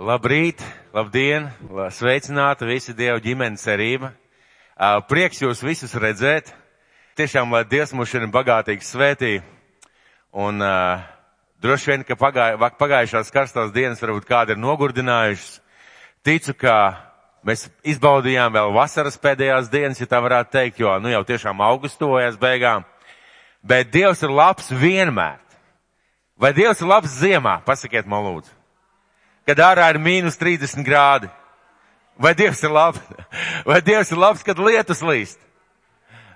Labrīt, labdien, sveicināti visi Dieva ģimenes cerība. Prieks jūs visus redzēt. Tiešām, lai Dievs mūs šodien bagātīgi svētī. Un uh, droši vien, ka pagāj, pagājušās karstās dienas varbūt kādi ir nogurdinājušas. Ticu, ka mēs izbaudījām vēl vasaras pēdējās dienas, ja tā varētu teikt, jo nu jau tiešām augusts tuvojas beigām. Bet Dievs ir labs vienmēr. Vai Dievs ir labs ziemā? Pasakiet man lūdzu kad ārā ir mīnus 30 grādi. Vai Dievs ir labs? Vai Dievs ir labs, kad lietus līst?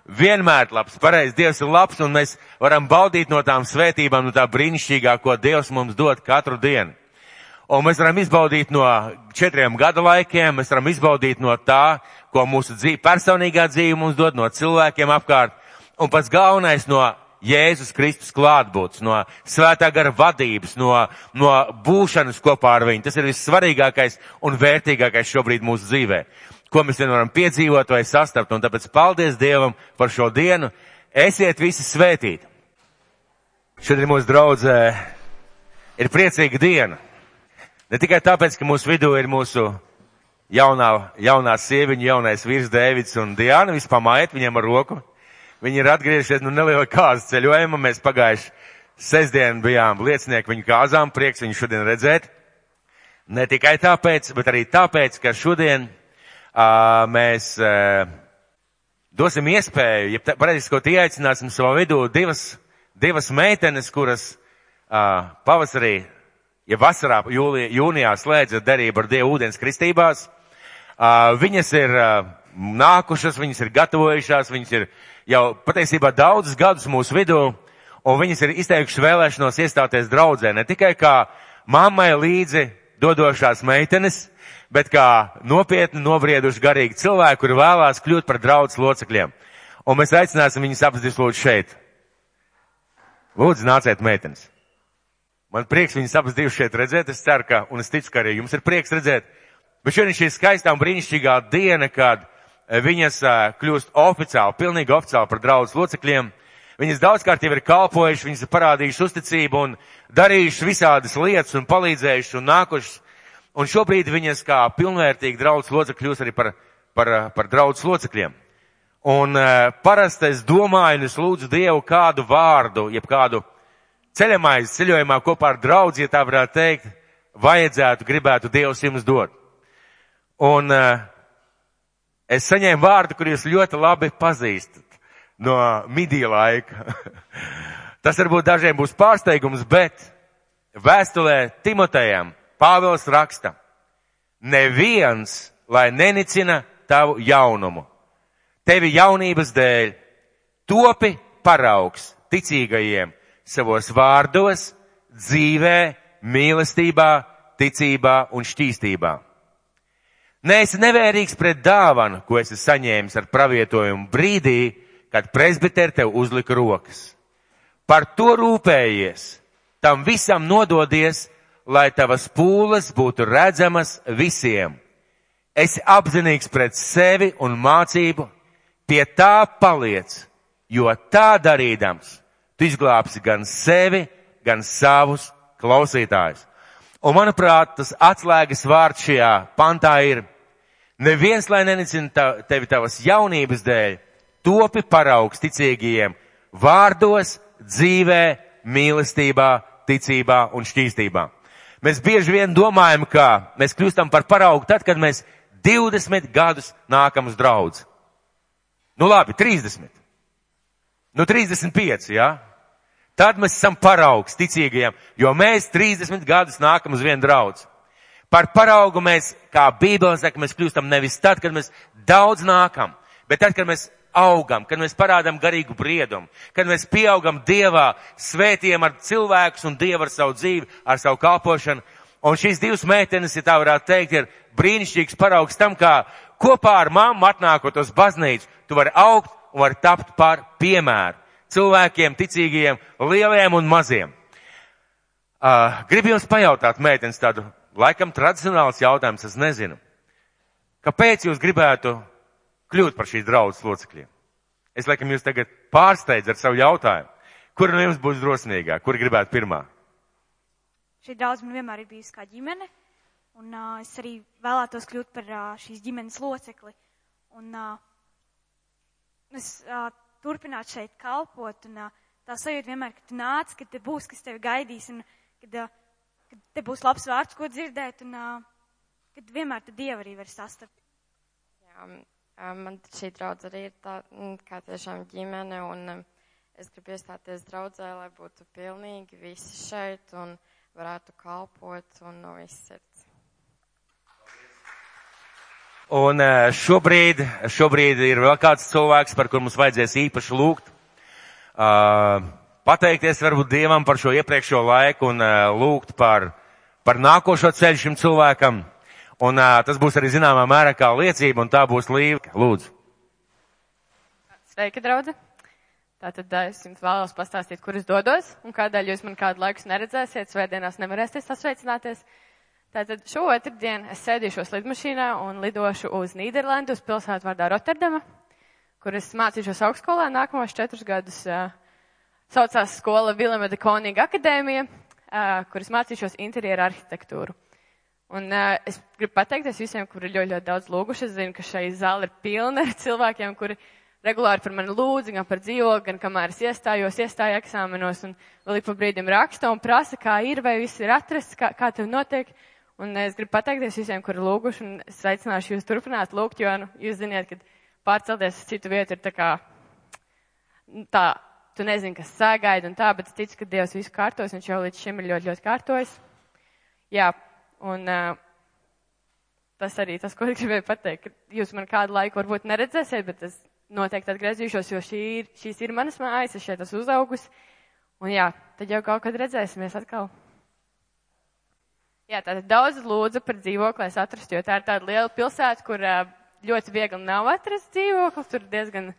Vienmēr labs, pareizi, Dievs ir labs un mēs varam baudīt no tām svētībām, no tā brīnišķīgā, ko Dievs mums dod katru dienu. Un mēs varam izbaudīt no četriem gada laikiem, mēs varam izbaudīt no tā, ko mūsu dzīve, personīgā dzīve mums dod, no cilvēkiem apkārt. Un pats galvenais no Jēzus Kristus klātbūtnes, no svētā gara vadības, no, no būšanas kopā ar viņu. Tas ir vissvarīgākais un vērtīgākais šobrīd mūsu dzīvē, ko mēs vien varam piedzīvot vai sastapt. Un tāpēc paldies Dievam par šo dienu. Esiet visi svētīti. Šodien mūsu draudzē ir priecīga diena. Ne tikai tāpēc, ka mūsu vidū ir mūsu jaunā, jaunā sieviņa, jaunais vīrs Dēvids un Diana, vispār mājot viņiem ar roku Viņi ir atgriežies no neliela kāzas ceļojuma. Mēs pagājuši sestdien bijām liecinieki viņu kāzām. Prieks viņu šodien redzēt. Ne tikai tāpēc, bet arī tāpēc, ka šodien uh, mēs uh, dosim iespēju, ja pareizi, ko ieaicināsim savā vidū divas, divas meitenes, kuras uh, pavasarī, ja vasarā, jūlijā, jūnijā slēdza derību ar Dievu ūdens kristībās. Uh, viņas ir uh, nākušas, viņas ir gatavojušās, viņas ir jau patiesībā daudzus gadus mūsu vidū, un viņas ir izteikušas vēlēšanos iestāties draudzē, ne tikai kā mammai līdzi dodošās meitenes, bet kā nopietni nobrieduši garīgi cilvēki, kuri vēlās kļūt par draudzes locekļiem. Un mēs aicināsim viņus apstāties lūdzu šeit. Lūdzu, nāciet meitenes. Man prieks viņus abas divas šeit redzēt, es ceru, ka, un es ticu, ka arī jums ir prieks redzēt. Bet šodien šī skaistā un brīnišķīgā diena, kad viņas kļūst oficiāli, pilnīgi oficiāli par draudzes locekļiem. Viņas daudzkārt jau ir kalpojušas, viņas ir parādījušas uzticību un darījušas visādas lietas un palīdzējušas un nākušas. Un šobrīd viņas kā pilnvērtīgi draudzes locekļi kļūst arī par, par, par draudzes locekļiem. Un parasti es domāju, un es lūdzu Dievu kādu vārdu, jeb kādu ceļamais ceļojumā kopā ar draudzi, ja tā varētu teikt, vajadzētu, gribētu Dievs jums dot. Un uh, es saņēmu vārdu, kur jūs ļoti labi pazīstat no midija laika. Tas varbūt dažiem būs pārsteigums, bet vēstulē Timotejam Pāvils raksta, neviens, lai nenicina tavu jaunumu. Tevi jaunības dēļ topi paraugs ticīgajiem savos vārdos, dzīvē, mīlestībā, ticībā un šķīstībā. Neesi nevērīgs pret dāvanu, ko esi saņēmis ar pravietojumu brīdī, kad presbiteri tev uzlika rokas. Par to rūpējies, tam visam nododies, lai tavas pūles būtu redzamas visiem. Esi apzinīgs pret sevi un mācību, pie tā paliec, jo tā darīdams, tu izglābsi gan sevi, gan savus klausītājus. Un manuprāt, tas atslēgas vārds šajā pantā ir Neviens, lai nenicina tevi tavas jaunības dēļ, topi paraugs ticīgajiem vārdos, dzīvē, mīlestībā, ticībā un šķīstībā. Mēs bieži vien domājam, ka mēs kļūstam par paraugu tad, kad mēs 20 gadus nākam uz draudz. Nu labi, 30. Nu 35, jā. Ja? Tad mēs esam paraugs ticīgajiem, jo mēs 30 gadus nākam uz vienu draudz. Par paraugu mēs, kā Bībele saka, mēs kļūstam nevis tad, kad mēs daudz nākam, bet tad, kad mēs augam, kad mēs parādām garīgu briedumu, kad mēs pieaugam Dievā, svētiem ar cilvēkus un Dievu ar savu dzīvi, ar savu kalpošanu. Un šīs divas meitenes, ja tā varētu teikt, ir brīnišķīgs paraugs tam, kā kopā ar mammu atnākot uz baznīcu, tu vari augt un vari tapt par piemēru cilvēkiem, ticīgiem, lieliem un maziem. Uh, gribu jums pajautāt, meitenes, tādu laikam tradicionāls jautājums, es nezinu. Kāpēc jūs gribētu kļūt par šīs draudzes locekļiem? Es laikam jūs tagad pārsteidzu ar savu jautājumu. Kur no jums būs drosmīgāk? Kur gribētu pirmā? Šī draudz man vienmēr ir bijusi kā ģimene. Un uh, es arī vēlētos kļūt par uh, šīs ģimenes locekli. Un uh, es uh, turpinātu šeit kalpot. Un, uh, tā sajūta vienmēr, ka tu nāc, ka te būs, kas tevi gaidīs. Un, kad, uh, kad te būs labs vārds, ko dzirdēt. Un uh, kad vienmēr te Dievu arī var sastapt. Jā, man šī draudz arī ir tā, kā tiešām ģimene. Un, es gribu iestāties draudzē, lai būtu pilnīgi visi šeit un varētu kalpot un no visas sirds. Un šobrīd, šobrīd ir vēl kāds cilvēks, par kur mums vajadzēs īpaši lūgt. Uh, pateikties varbūt Dievam par šo iepriekšējo laiku un uh, lūgt par, par nākošo ceļu šim cilvēkam. Un uh, tas būs arī zināmā mērā kā liecība, un tā būs līva. Lūdzu. Sveiki, draudze! Tātad es jums vēlos pastāstīt, kur es dodos un kādēļ jūs man kādu laiku neredzēsiet, svētdienās nevarēsiet sasveicināties. Tātad šo otrdienu es sēdīšos lidmašīnā un lidošu uz Nīderlandu, uz pilsētu vārdā Rotterdama, kur es mācīšos augstskolā nākamos četrus gadus. Uh, saucās skola Vilema de Konīga akadēmija, kur es mācīšos interjeru arhitektūru. Un uh, es gribu pateikties visiem, kuri ļoti, ļoti daudz lūguši. Es zinu, ka šai zāle ir pilna ar cilvēkiem, kuri regulāri par mani lūdzu, gan par dzīvokli, gan kamēr es iestājos, iestāju eksāmenos, un vēl ik pa brīdim raksta un prasa, kā ir, vai viss ir atrasts, kā, kā tev notiek. Un es gribu pateikties visiem, kuri lūguši, un es aicināšu jūs turpināt lūgt, jo, nu, jūs ziniet, ka pārcelties uz citu vietu ir tā kā, tā, tu nezini, kas sagaida un tā, bet es ticu, ka Dievs visu kārtos, viņš jau līdz šim ir ļoti, ļoti kārtojis. Jā, un uh, tas arī tas, ko es gribēju pateikt, ka jūs man kādu laiku varbūt neredzēsiet, bet es noteikti atgriezīšos, jo šī ir, šīs ir manas mājas, es šeit esmu uzaugus. Un jā, tad jau kaut kad redzēsimies atkal. Jā, tātad daudz lūdzu par dzīvokli, lai es atrastu, jo tā ir tāda liela pilsēta, kur ļoti viegli nav atrast dzīvokli, tur diezgan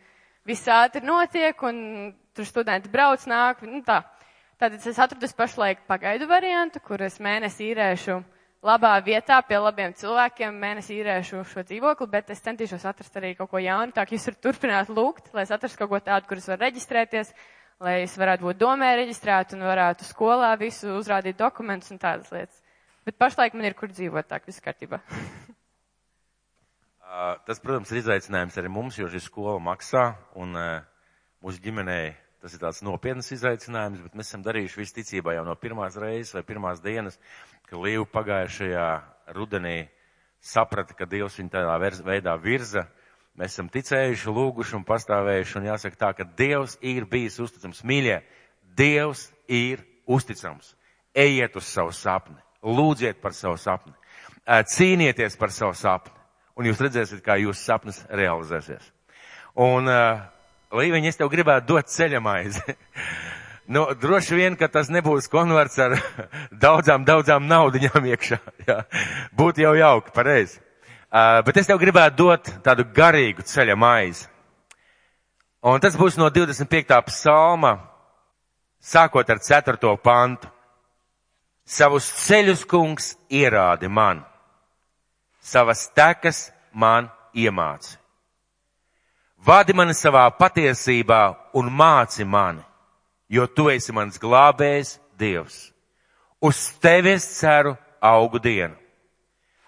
viss ātri notiek, un tur studenti brauc, nāk, nu tā. Tātad es atradu pašlaik pagaidu variantu, kur es mēnesi īrēšu labā vietā pie labiem cilvēkiem mēnesi īrēšu šo dzīvokli, bet es centīšos atrast arī kaut ko jaunu, tā ka jūs varat turpināt lūgt, lai es atrastu kaut ko tādu, kur es varu reģistrēties, lai es varētu būt domē reģistrēt un varētu skolā visu uzrādīt dokumentus un tādas lietas. Bet pašlaik man ir kur dzīvot, tā ka viss kārtībā. Tas, protams, ir izaicinājums arī mums, jo šī skola maksā un mūsu ģimenei Tas ir tāds nopietnas izaicinājums, bet mēs esam darījuši visticībā jau no pirmās reizes vai pirmās dienas, ka Līva pagājušajā rudenī saprata, ka Dievs viņu tādā veidā virza. Mēs esam ticējuši, lūguši un pastāvējuši, un jāsaka tā, ka Dievs ir bijis uzticams. Mīļie, Dievs ir uzticams. Ejiet uz savu sapni, lūdziet par savu sapni, cīnieties par savu sapni, un jūs redzēsiet, kā jūsu sapnis realizēsies. Un uh, Līviņ, es tev gribētu dot ceļamaizi. nu, droši vien, ka tas nebūs konverts ar daudzām, daudzām naudiņām iekšā. Jā. Būtu jau jauki, pareizi. Uh, bet es tev gribētu dot tādu garīgu ceļa maizi. Un tas būs no 25. psalma, sākot ar 4. pantu. Savus ceļus, kungs, ierādi man, savas tekas man iemāci. Vadi mani savā patiesībā un māci mani, jo tu esi mans glābējs Dievs. Uz tevi es ceru augu dienu.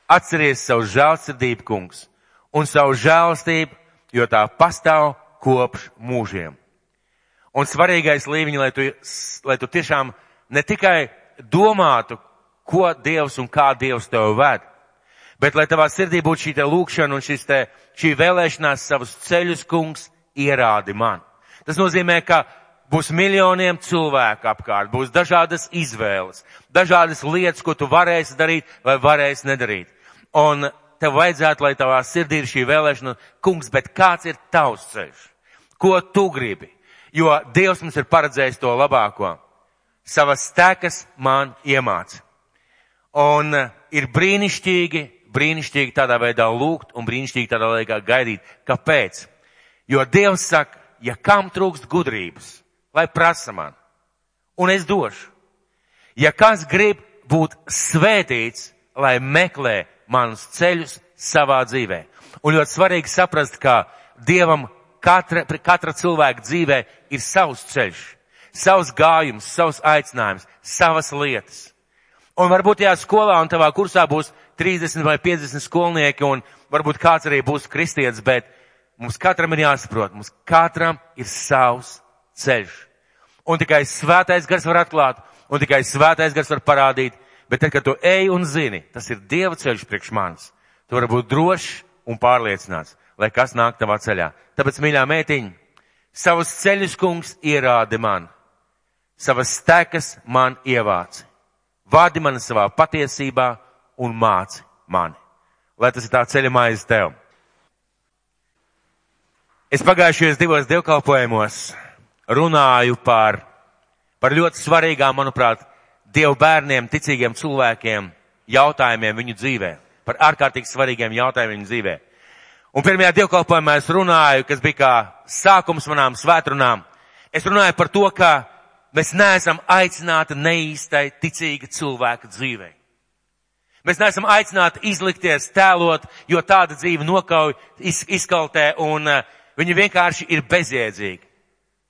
Atceries savu žēlsirdību, kungs, un savu žēlstību, jo tā pastāv kopš mūžiem. Un svarīgais līmeņi, lai tu, lai tu tiešām ne tikai domātu, ko Dievs un kā Dievs tev ved, Bet lai tavā sirdī būtu šī te lūkšana un šis te, šī vēlēšanās savus ceļus, kungs, ierādi man. Tas nozīmē, ka būs miljoniem cilvēku apkārt, būs dažādas izvēles, dažādas lietas, ko tu varēsi darīt vai varēsi nedarīt. Un tev vajadzētu, lai tavā sirdī ir šī vēlēšana, kungs, bet kāds ir tavs ceļš? Ko tu gribi? Jo Dievs mums ir paredzējis to labāko. Savas tekas man iemāca. Un ir brīnišķīgi brīnišķīgi tādā veidā lūgt un brīnišķīgi tādā veidā gaidīt. Kāpēc? Jo Dievs saka, ja kam trūkst gudrības, lai prasa man, un es došu. Ja kas grib būt svētīts, lai meklē manus ceļus savā dzīvē. Un ļoti svarīgi saprast, ka Dievam katra, katra cilvēka dzīvē ir savs ceļš, savs gājums, savs aicinājums, savas lietas. Un varbūt tajā skolā un tavā kursā būs 30 vai 50 skolnieki, un varbūt kāds arī būs kristietis, bet mums katram ir jāsaprot, mums katram ir savs ceļš. Un tikai svētais gars var atklāt, un tikai svētais gars var parādīt, bet tad, kad tu ej un zini, tas ir Dieva ceļš priekš manis, tu vari būt drošs un pārliecināts, lai kas nāk tavā ceļā. Tāpēc, mīļā mētiņa, savus ceļus kungs ierādi man, savas stekas man ievāci, vādi mani savā patiesībā un māci mani, lai tas ir tā ceļa maize tev. Es pagājušajos divos dievkalpojumos runāju par, par ļoti svarīgām, manuprāt, Dievu bērniem, ticīgiem cilvēkiem jautājumiem viņu dzīvē, par ārkārtīgi svarīgiem jautājumiem viņu dzīvē. Un pirmajā dievkalpojumā es runāju, kas bija kā sākums manām svētrunām. Es runāju par to, ka mēs neesam aicināti neīstai ticīga cilvēka dzīvei. Mēs neesam aicināti izlikties, tēlot, jo tāda dzīve nokauj, iz, izkaltē un uh, viņi vienkārši ir bezjēdzīgi.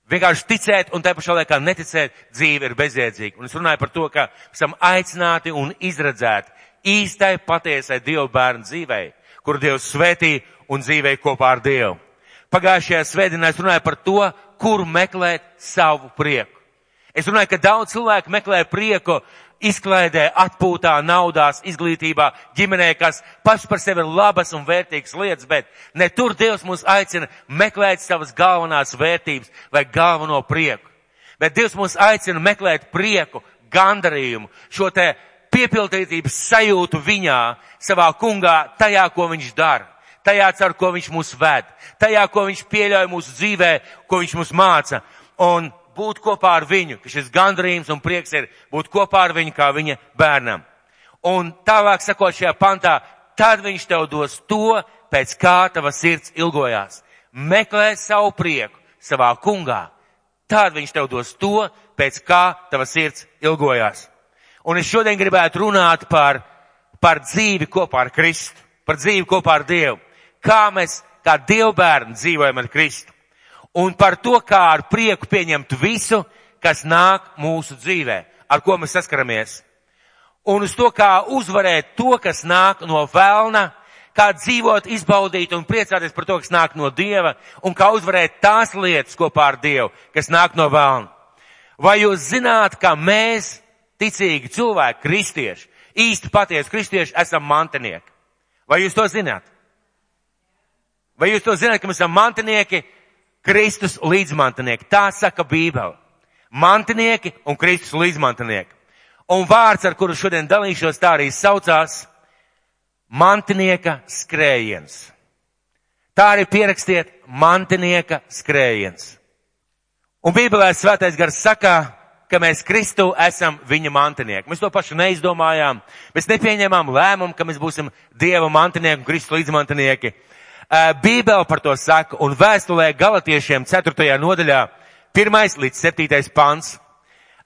Vienkārši ticēt un tā pašā laikā neticēt dzīve ir bezjēdzīga. Un es runāju par to, ka esam aicināti un izredzēti īstai patiesai Dievu bērnu dzīvei, kur Dievs svētī un dzīvē kopā ar Dievu. Pagājušajā svētdienā es runāju par to, kur meklēt savu prieku. Es runāju, ka daudz cilvēku meklē prieku izklaidē, atpūtā, naudās, izglītībā, ģimenē, kas paši par sevi ir labas un vērtīgas lietas, bet ne tur Dievs mūs aicina meklēt savas galvenās vērtības vai galveno prieku. Bet Dievs mūs aicina meklēt prieku, gandarījumu, šo te piepildītības sajūtu viņā, savā kungā, tajā, ko viņš dara, tajā, ar ko viņš mūs ved, tajā, ko viņš pieļauj mūsu dzīvē, ko viņš mūs māca. Un būt kopā ar viņu, ka šis gandrījums un prieks ir būt kopā ar viņu kā viņa bērnam. Un tālāk sakot šajā pantā, tad viņš tev dos to, pēc kā tava sirds ilgojās. Meklē savu prieku savā kungā. Tad viņš tev dos to, pēc kā tava sirds ilgojās. Un es šodien gribētu runāt par, par dzīvi kopā ar Kristu, par dzīvi kopā ar Dievu. Kā mēs, kā Dievbērni, dzīvojam ar Kristu un par to, kā ar prieku pieņemt visu, kas nāk mūsu dzīvē, ar ko mēs saskaramies. Un uz to, kā uzvarēt to, kas nāk no vēlna, kā dzīvot, izbaudīt un priecāties par to, kas nāk no Dieva, un kā uzvarēt tās lietas kopā ar Dievu, kas nāk no vēlna. Vai jūs zināt, ka mēs, ticīgi cilvēki, kristieši, īsti patiesi kristieši, esam mantinieki? Vai jūs to zināt? Vai jūs to zināt, ka mēs esam mantinieki Kristus līdzmantinieki. Tā saka Bībele. Mantinieki un Kristus līdzmantinieki. Un vārds, ar kuru šodien dalīšos, tā arī saucās mantinieka skrējiens. Tā arī pierakstiet mantinieka skrējiens. Un Bībelē svētais gars saka, ka mēs Kristu esam viņa mantinieki. Mēs to pašu neizdomājām. Mēs nepieņēmām lēmumu, ka mēs būsim Dieva mantinieki un Kristu līdzmantinieki. Bībele par to saka, un vēstulē galatiešiem 4. nodaļā, 1. līdz 7. pants.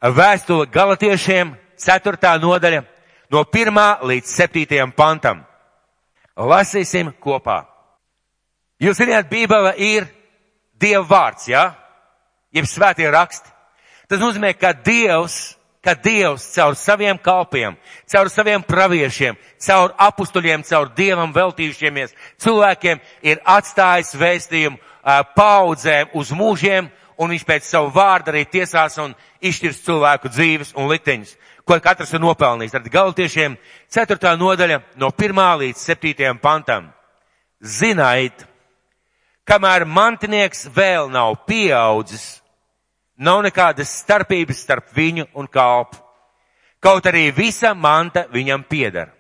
Vēstule galatiešiem 4. nodaļa, no 1. līdz 7. pantam. Lasīsim kopā. Jūs zināt, Bībele ir Dieva vārds, jā? Ja? Jeb svētie raksti. Tas nozīmē, ka Dievs ka Dievs caur saviem kalpiem, caur saviem praviešiem, caur apustuļiem, caur Dievam veltījušiemies cilvēkiem ir atstājis vēstījumu paudzēm uz mūžiem, un viņš pēc savu vārdu arī tiesās un izšķirs cilvēku dzīves un likteņus, ko katrs ir nopelnījis. Tad galtiešiem 4. nodaļa no 1. līdz 7. pantam. Ziniet, kamēr mantinieks vēl nav pieaudzis, Nav nekādas starpības starp viņu un kalpu. Kaut arī visa manta viņam pieder.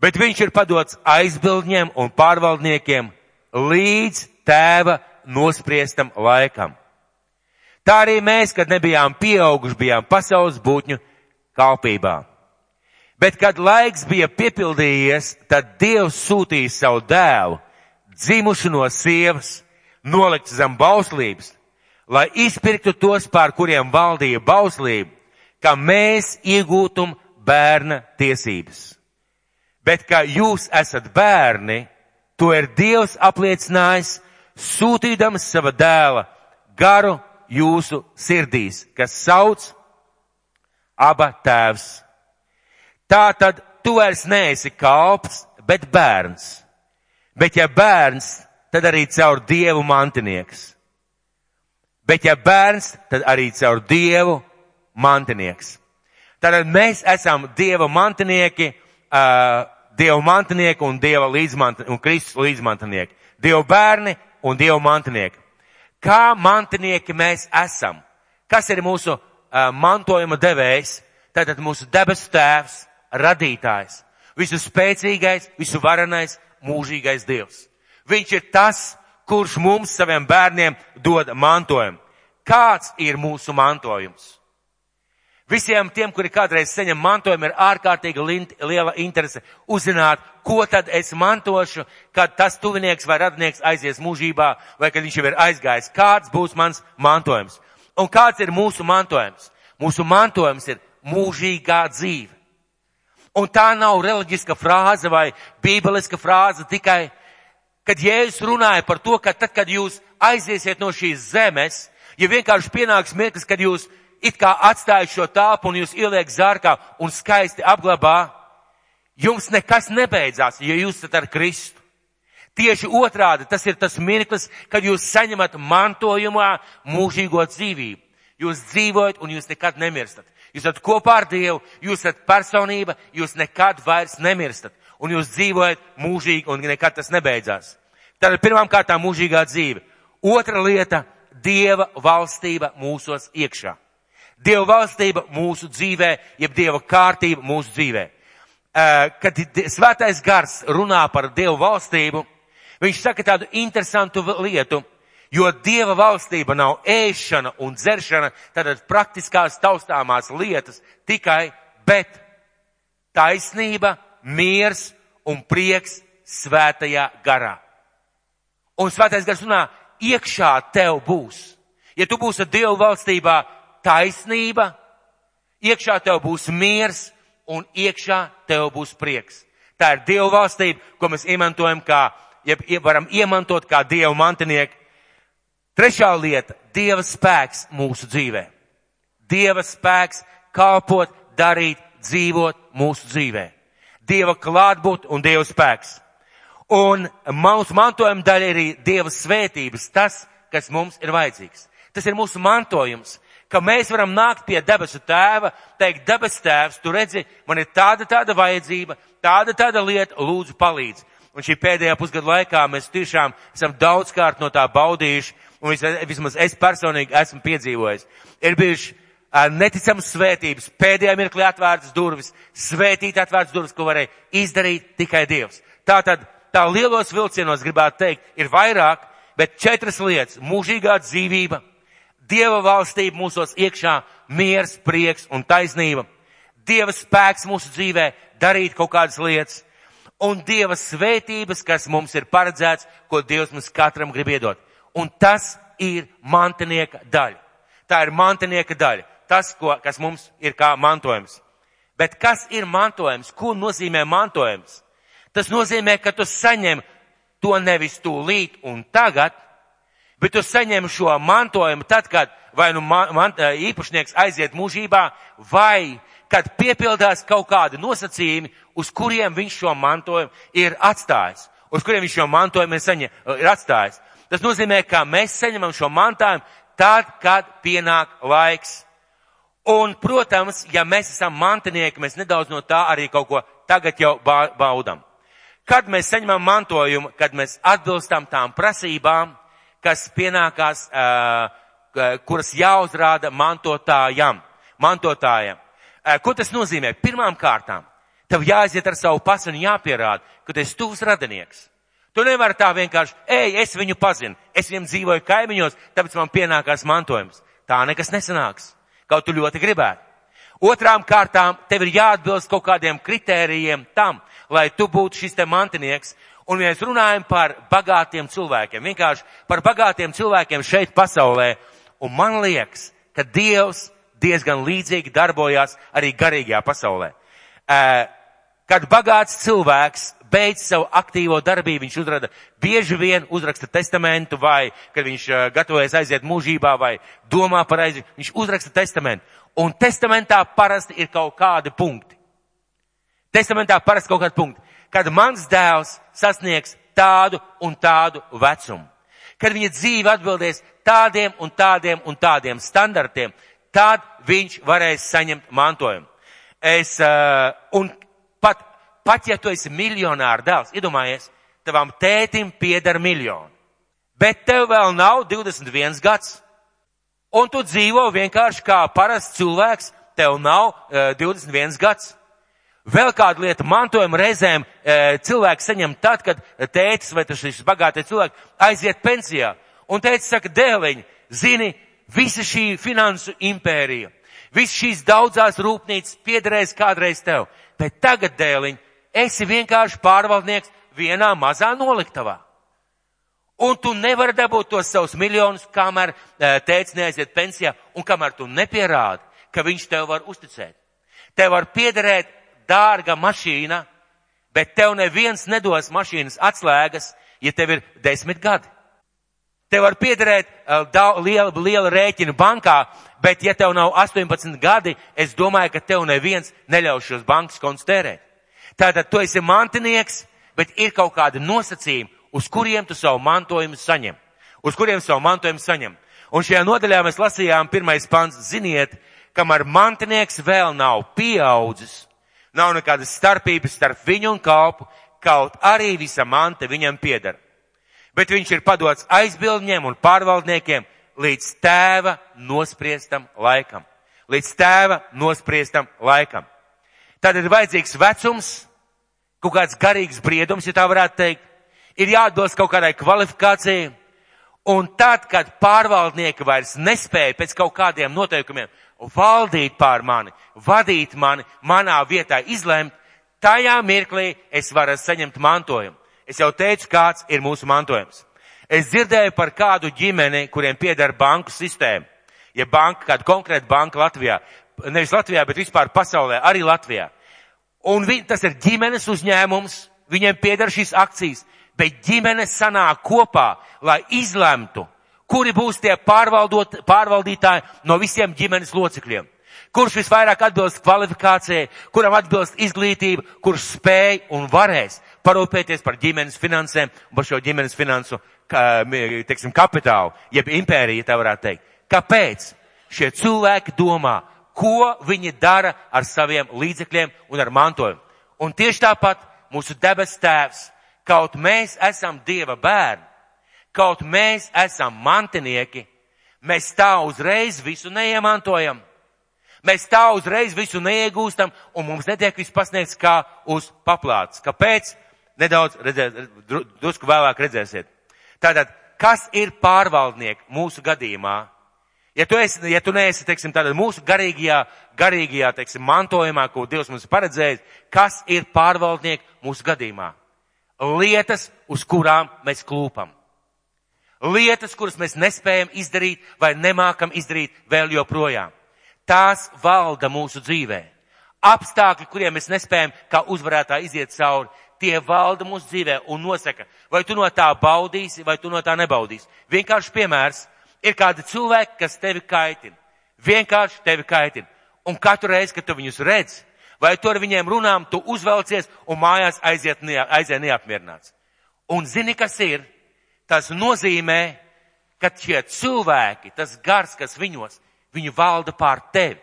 Bet viņš ir padots aizbildņiem un pārvaldniekiem līdz tēva nospriestam laikam. Tā arī mēs, kad nebijām pieauguši, bijām pasaules būtņu kalpībā. Bet, kad laiks bija piepildījies, tad Dievs sūtīja savu dēlu, dzimušu no sievas, nolikt zem bauslības, lai izpirktu tos, pār kuriem valdīja bauslība, ka mēs iegūtum bērna tiesības. Bet kā jūs esat bērni, to ir Dievs apliecinājis, sūtīdams sava dēla garu jūsu sirdīs, kas sauc aba tēvs. Tā tad tu vairs neesi kalps, bet bērns. Bet ja bērns, tad arī caur Dievu mantinieks. Bet ja bērns, tad arī caur Dievu mantinieks. Tātad mēs esam Dieva mantinieki, uh, Dieva mantinieki un Dieva līdzmantinieki, un Kristus līdzmantinieki. Dieva bērni un Dieva mantinieki. Kā mantinieki mēs esam? Kas ir mūsu uh, mantojuma devējs? Tātad mūsu debesu tēvs, radītājs, visu spēcīgais, visu varenais, mūžīgais Dievs. Viņš ir tas, kurš mums saviem bērniem dod mantojumu. Kāds ir mūsu mantojums? Visiem tiem, kuri kādreiz saņem mantojumu, ir ārkārtīgi liela interese uzzināt, ko tad es mantošu, kad tas tuvinieks vai radinieks aizies mūžībā, vai kad viņš jau ir aizgājis. Kāds būs mans mantojums? Un kāds ir mūsu mantojums? Mūsu mantojums ir mūžīgā dzīve. Un tā nav reliģiska frāze vai bībeliska frāze tikai, kad Jēzus runāja par to, ka tad, kad jūs aiziesiet no šīs zemes, ja vienkārši pienāks mirklis, kad jūs it kā atstājat šo tāpu un jūs ieliek zārkā un skaisti apglabā, jums nekas nebeidzās, ja jūs esat ar Kristu. Tieši otrādi, tas ir tas mirklis, kad jūs saņemat mantojumā mūžīgo dzīvību. Jūs dzīvojat un jūs nekad nemirstat. Jūs esat kopā ar Dievu, jūs esat personība, jūs nekad vairs nemirstat. Un jūs dzīvojat mūžīgi un nekad tas nebeidzās. Ir pirmām kārtām mūžīgā dzīve. Otra lieta - Dieva valstība mūsos iekšā. Dieva valstība mūsu dzīvē, jeb Dieva kārtība mūsu dzīvē. Kad svētais gars runā par Dievu valstību, viņš saka tādu interesantu lietu, jo Dieva valstība nav ēšana un dzeršana, tātad praktiskās taustāmās lietas tikai, bet taisnība, miers un prieks svētajā garā. Un svētais gars runā, iekšā tev būs. Ja tu būsi Dieva valstībā, taisnība, iekšā tev būs miers un iekšā tev būs prieks. Tā ir Dieva valstība, ko mēs iemantojam kā, ja varam iemantot kā Dieva mantinieki. Trešā lieta - Dieva spēks mūsu dzīvē. Dieva spēks kalpot, darīt, dzīvot mūsu dzīvē. Dieva klātbūt un Dieva spēks. Un mūsu mantojuma daļa ir arī Dieva svētības, tas, kas mums ir vajadzīgs. Tas ir mūsu mantojums ka mēs varam nākt pie debesu tēva, teikt, debes tēvs, tu redzi, man ir tāda, tāda vajadzība, tāda, tāda lieta, lūdzu palīdz. Un šī pēdējā pusgada laikā mēs tiešām esam daudzkārt no tā baudījuši, un vismaz es personīgi esmu piedzīvojis. Ir bijuši neticams svētības, pēdējā mirklī atvērtas durvis, svētīt atvērtas durvis, ko varēja izdarīt tikai Dievs. Tātad, tā lielos vilcienos gribētu teikt, ir vairāk, bet četras lietas - mūžīgā dzīvība, Dieva valstība mūsos iekšā, miers, prieks un taisnība. Dieva spēks mūsu dzīvē darīt kaut kādas lietas. Un Dieva svētības, kas mums ir paredzēts, ko Dievs mums katram grib iedot. Un tas ir mantinieka daļa. Tā ir mantinieka daļa. Tas, ko, kas mums ir kā mantojums. Bet kas ir mantojums? Ko nozīmē mantojums? Tas nozīmē, ka tu saņem to nevis tūlīt un tagad, bet tu saņem šo mantojumu tad, kad vai nu man, man, īpašnieks aiziet mūžībā, vai kad piepildās kaut kādi nosacījumi, uz kuriem viņš šo mantojumu ir atstājis, uz kuriem viņš šo mantojumu ir, saņem, ir atstājis. Tas nozīmē, ka mēs saņemam šo mantojumu tad, kad pienāk laiks. Un, protams, ja mēs esam mantinieki, mēs nedaudz no tā arī kaut ko tagad jau baudam. Kad mēs saņemam mantojumu, kad mēs atbilstam tām prasībām, kas pienākās, kuras jāuzrāda mantotājam, mantotājam. Ko tas nozīmē? Pirmām kārtām, tev jāaiziet ar savu pasu un jāpierāda, ka tu esi tuvs radinieks. Tu nevari tā vienkārši, ej, es viņu pazinu, es viņam dzīvoju kaimiņos, tāpēc man pienākās mantojums. Tā nekas nesanāks, kaut tu ļoti gribētu. Otrām kārtām, tev ir jāatbilst kaut kādiem kritērijiem tam, lai tu būtu šis te mantinieks, un mēs runājam par bagātiem cilvēkiem, vienkārši par bagātiem cilvēkiem šeit pasaulē. Un man liekas, ka Dievs diezgan līdzīgi darbojās arī garīgajā pasaulē. Kad bagāts cilvēks beidz savu aktīvo darbību, viņš uzrada bieži vien uzraksta testamentu vai, kad viņš gatavojas aiziet mūžībā vai domā par aiziet, viņš uzraksta testamentu. Un testamentā parasti ir kaut kādi punkti. Testamentā parasti kaut kāda punkta, kad mans dēls sasniegs tādu un tādu vecumu, kad viņa dzīve atbildēs tādiem un tādiem un tādiem standartiem, tad viņš varēs saņemt mantojumu. Es, uh, un pat, pat ja tu esi miljonāra dēls, iedomājies, tavam tētim pieder miljonu, bet tev vēl nav 21 gads, un tu dzīvo vienkārši kā parasts cilvēks, tev nav uh, 21 gads. Vēl kāda lieta mantojuma reizēm e, cilvēks saņem tad, kad tētis vai šis bagātais cilvēks aiziet pensijā. Un tētis saka, dēliņ, zini, visa šī finansu impērija, visas šīs daudzās rūpnīcas piederēs kādreiz tev, bet tagad, dēliņ, esi vienkārši pārvaldnieks vienā mazā noliktavā. Un tu nevari dabūt tos savus miljonus, kamēr e, tētis neaiziet pensijā un kamēr tu nepierādi, ka viņš tev var uzticēt. Tev var piederēt dārga mašīna, bet tev neviens nedos mašīnas atslēgas, ja tev ir desmit gadi. Tev var piederēt uh, liela, liela rēķina bankā, bet ja tev nav 18 gadi, es domāju, ka tev neviens neļaus šos bankas kontus tērēt. Tātad tu esi mantinieks, bet ir kaut kādi nosacījumi, uz kuriem tu savu mantojumu saņem. Uz kuriem savu mantojumu saņem. Un šajā nodaļā mēs lasījām pirmais pants, ziniet, kamēr mantinieks vēl nav pieaudzis, Nav nekādas starpības starp viņu un kalpu, kaut arī visa manta viņam piedara. Bet viņš ir padots aizbildņiem un pārvaldniekiem līdz tēva nospriestam laikam. Līdz tēva nospriestam laikam. Tad ir vajadzīgs vecums, kaut kāds garīgs briedums, ja tā varētu teikt. Ir jāatbilst kaut kādai kvalifikācijai. Un tad, kad pārvaldnieki vairs nespēja pēc kaut kādiem noteikumiem valdīt pār mani, vadīt mani, manā vietā izlemt, tajā mirklī es varu saņemt mantojumu. Es jau teicu, kāds ir mūsu mantojums. Es dzirdēju par kādu ģimeni, kuriem pieder banku sistēma. Ja banka, kāda konkrēta banka Latvijā, nevis Latvijā, bet vispār pasaulē, arī Latvijā. Un vi, tas ir ģimenes uzņēmums, viņiem pieder šīs akcijas, bet ģimenes sanāk kopā, lai izlemtu, kuri būs tie pārvaldītāji no visiem ģimenes locekļiem. Kurš visvairāk atbilst kvalifikācijai, kuram atbilst izglītība, kurš spēj un varēs parūpēties par ģimenes finansēm par šo ģimenes finansu, teiksim, kapitālu, jeb impēriju, tā varētu teikt. Kāpēc šie cilvēki domā, ko viņi dara ar saviem līdzekļiem un ar mantojumu? Un tieši tāpat mūsu debes tēvs, kaut mēs esam Dieva bērni, Kaut mēs esam mantinieki, mēs tā uzreiz visu neiemantojam. Mēs tā uzreiz visu neiegūstam un mums netiek viss pasniegts kā uz paplāts. Kāpēc? Nedaudz redzēs, drusku vēlāk redzēsiet. Tātad, kas ir pārvaldnieki mūsu gadījumā? Ja tu, esi, ja tu neesi, teiksim, tātad mūsu garīgajā, garīgajā, teiksim, mantojumā, ko Dievs mums paredzējis, kas ir pārvaldnieki mūsu gadījumā? Lietas, uz kurām mēs klūpam lietas, kuras mēs nespējam izdarīt vai nemākam izdarīt vēl joprojām. Tās valda mūsu dzīvē. Apstākļi, kuriem mēs nespējam kā uzvarētā iziet cauri, tie valda mūsu dzīvē un nosaka, vai tu no tā baudīsi, vai tu no tā nebaudīsi. Vienkārši piemērs ir kādi cilvēki, kas tevi kaitina. Vienkārši tevi kaitina. Un katru reizi, kad tu viņus redz, vai tu ar viņiem runām, tu uzvelcies un mājās aiziet, aiziet neapmierināts. Un zini, kas ir? Tas nozīmē, ka šie cilvēki, tas gars, kas viņos, viņu valda pār tevi.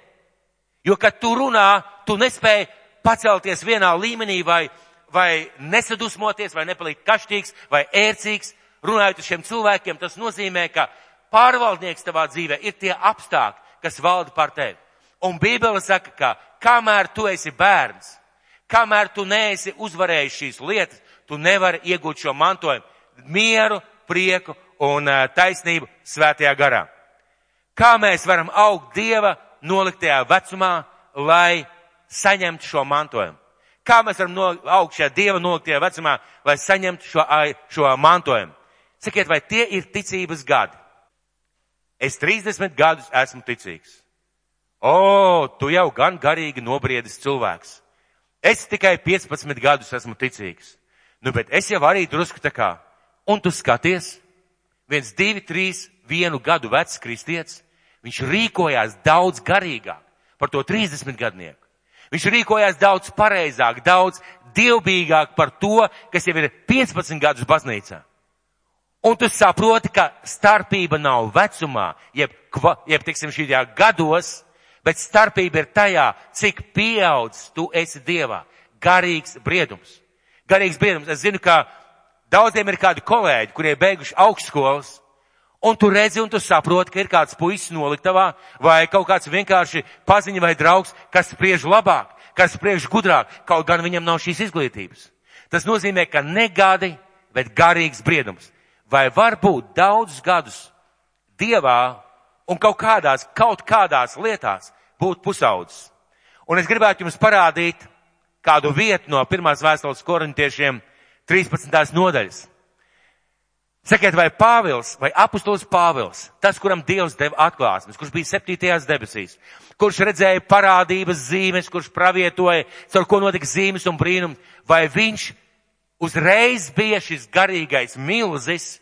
Jo, kad tu runā, tu nespēji pacelties vienā līmenī vai, vai nesadusmoties, vai nepalikt kaštīgs, vai ērcīgs. Runājot ar šiem cilvēkiem, tas nozīmē, ka pārvaldnieks tavā dzīvē ir tie apstākļi, kas valda pār tevi. Un Bībele saka, ka kamēr tu esi bērns, kamēr tu neesi uzvarējis šīs lietas, tu nevari iegūt šo mantojumu, mieru, prieku un taisnību svētajā garā. Kā mēs varam augt Dieva noliktajā vecumā, lai saņemtu šo mantojumu? Kā mēs varam no, augt šajā Dieva noliktajā vecumā, lai saņemtu šo, šo mantojumu? Sakiet, vai tie ir ticības gadi? Es 30 gadus esmu ticīgs. O, tu jau gan garīgi nobriedis cilvēks. Es tikai 15 gadus esmu ticīgs. Nu, bet es jau arī drusku tā kā Un tu skaties, viens, divi, trīs, vienu gadu vecs kristietis, viņš rīkojās daudz garīgāk par to 30 gadnieku. Viņš rīkojās daudz pareizāk, daudz dievbijīgāk par to, kas jau ir 15 gadus baznīcā. Un tu saproti, ka starpība nav vecumā, jeb, kva, jeb tiksim, šajā gados, bet starpība ir tajā, cik pieaudz tu esi Dievā. Garīgs briedums. Garīgs briedums. Es zinu, ka daudziem ir kādi kolēģi, kurie beiguši augstskolas, un tu redzi un tu saproti, ka ir kāds puisis noliktavā, vai kaut kāds vienkārši paziņa vai draugs, kas spriež labāk, kas spriež gudrāk, kaut gan viņam nav šīs izglītības. Tas nozīmē, ka negadi, bet garīgs briedums. Vai var būt daudzus gadus Dievā un kaut kādās, kaut kādās lietās būt pusaudzis? Un es gribētu jums parādīt kādu vietu no pirmās vēstules korintiešiem 13. nodaļas. Sakiet, vai Pāvils, vai apustulis Pāvils, tas, kuram Dievs deva atklāsmes, kurš bija septītajās debesīs, kurš redzēja parādības zīmes, kurš pravietoja, caur ko notika zīmes un brīnums, vai viņš uzreiz bija šis garīgais milzis,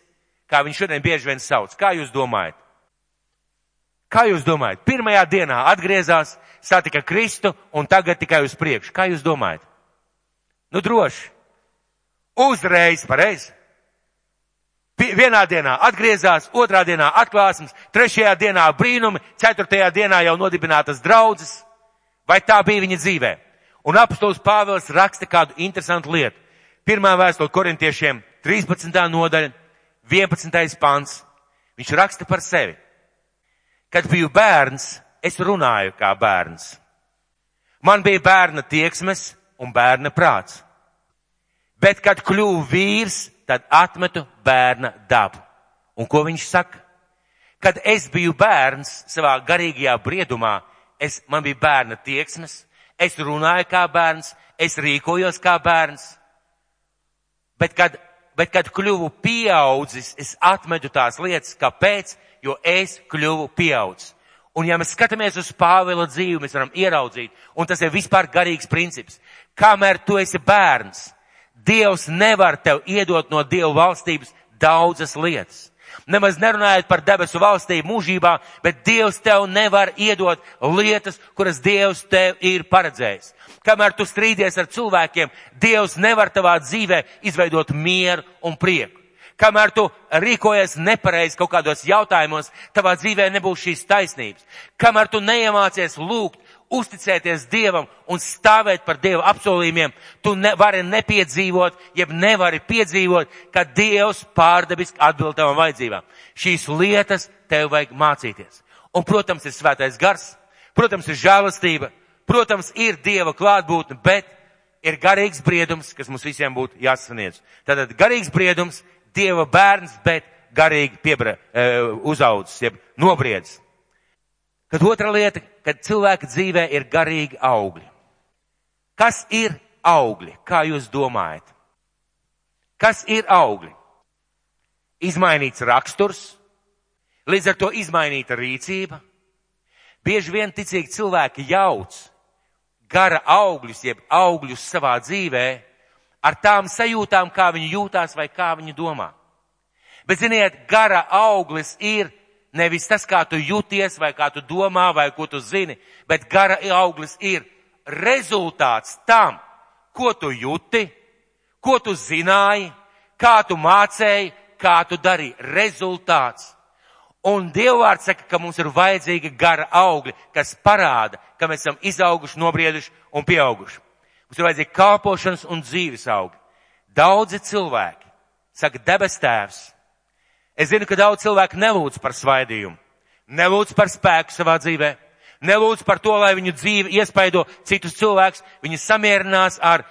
kā viņš šodien bieži vien sauc. Kā jūs domājat? Kā jūs domājat? Pirmajā dienā atgriezās, satika Kristu un tagad tikai uz priekšu. Kā jūs domājat? Nu droši. Uzreiz pareizi. Vienā dienā atgriezās, otrā dienā atklāsmes, trešajā dienā brīnumi, ceturtajā dienā jau nodibinātas draudzes. Vai tā bija viņa dzīvē? Un apustulis Pāvils raksta kādu interesantu lietu. Pirmā vēstule korintiešiem, 13. nodaļa, 11. pants. Viņš raksta par sevi. Kad biju bērns, es runāju kā bērns. Man bija bērna tieksmes un bērna prāts. Bet, kad kļuvu vīrs, tad atmetu bērna dabu. Un ko viņš saka? Kad es biju bērns savā garīgajā briedumā, es, man bija bērna tieksmes, es runāju kā bērns, es rīkojos kā bērns. Bet kad, bet kad kļuvu pieaudzis, es atmetu tās lietas. Kāpēc? Jo es kļuvu pieaudzis. Un ja mēs skatāmies uz Pāvila dzīvi, mēs varam ieraudzīt, un tas ir vispār garīgs princips. Kamēr tu esi bērns, Dievs nevar tev iedot no Dieva valstības daudzas lietas. Nemaz nerunājot par debesu valstību mūžībā, bet Dievs tev nevar iedot lietas, kuras Dievs tev ir paredzējis. Kamēr tu strīdies ar cilvēkiem, Dievs nevar tavā dzīvē izveidot mieru un prieku. Kamēr tu rīkojies nepareizi kaut kādos jautājumos, tavā dzīvē nebūs šīs taisnības. Kamēr tu neiemācies lūgt, uzticēties Dievam un stāvēt par Dieva apsolījumiem, tu nevari nepiedzīvot, jeb nevari piedzīvot, ka Dievs pārdabiski atbild tavam vajadzībām. Šīs lietas tev vajag mācīties. Un, protams, ir svētais gars, protams, ir žēlastība, protams, ir Dieva klātbūtne, bet ir garīgs briedums, kas mums visiem būtu jāsasniedz. Tātad garīgs briedums, Dieva bērns, bet garīgi piebra, uh, uzaudzis, jeb nobriedzis. Tad otra lieta, kad cilvēka dzīvē ir garīgi augļi. Kas ir augļi? Kā jūs domājat? Kas ir augļi? Izmainīts raksturs, līdz ar to izmainīta rīcība. Bieži vien ticīgi cilvēki jauc gara augļus, jeb augļus savā dzīvē ar tām sajūtām, kā viņi jūtās vai kā viņi domā. Bet ziniet, gara auglis ir Nevis tas, kā tu jūties, vai kā tu domā, vai ko tu zini, bet gara auglis ir rezultāts tam, ko tu jūti, ko tu zināji, kā tu mācēji, kā tu darīji. Rezultāts. Un Dievvvārds saka, ka mums ir vajadzīga gara augļi, kas parāda, ka mēs esam izauguši, nobrieduši un pieauguši. Mums ir vajadzīgi kalpošanas un dzīves augļi. Daudzi cilvēki saka, debes tēvs, Es zinu, ka daudz cilvēku nelūdz par svaidījumu, nelūdz par spēku savā dzīvē, nelūdz par to, lai viņu dzīve iespaido citus cilvēkus, viņi samierinās ar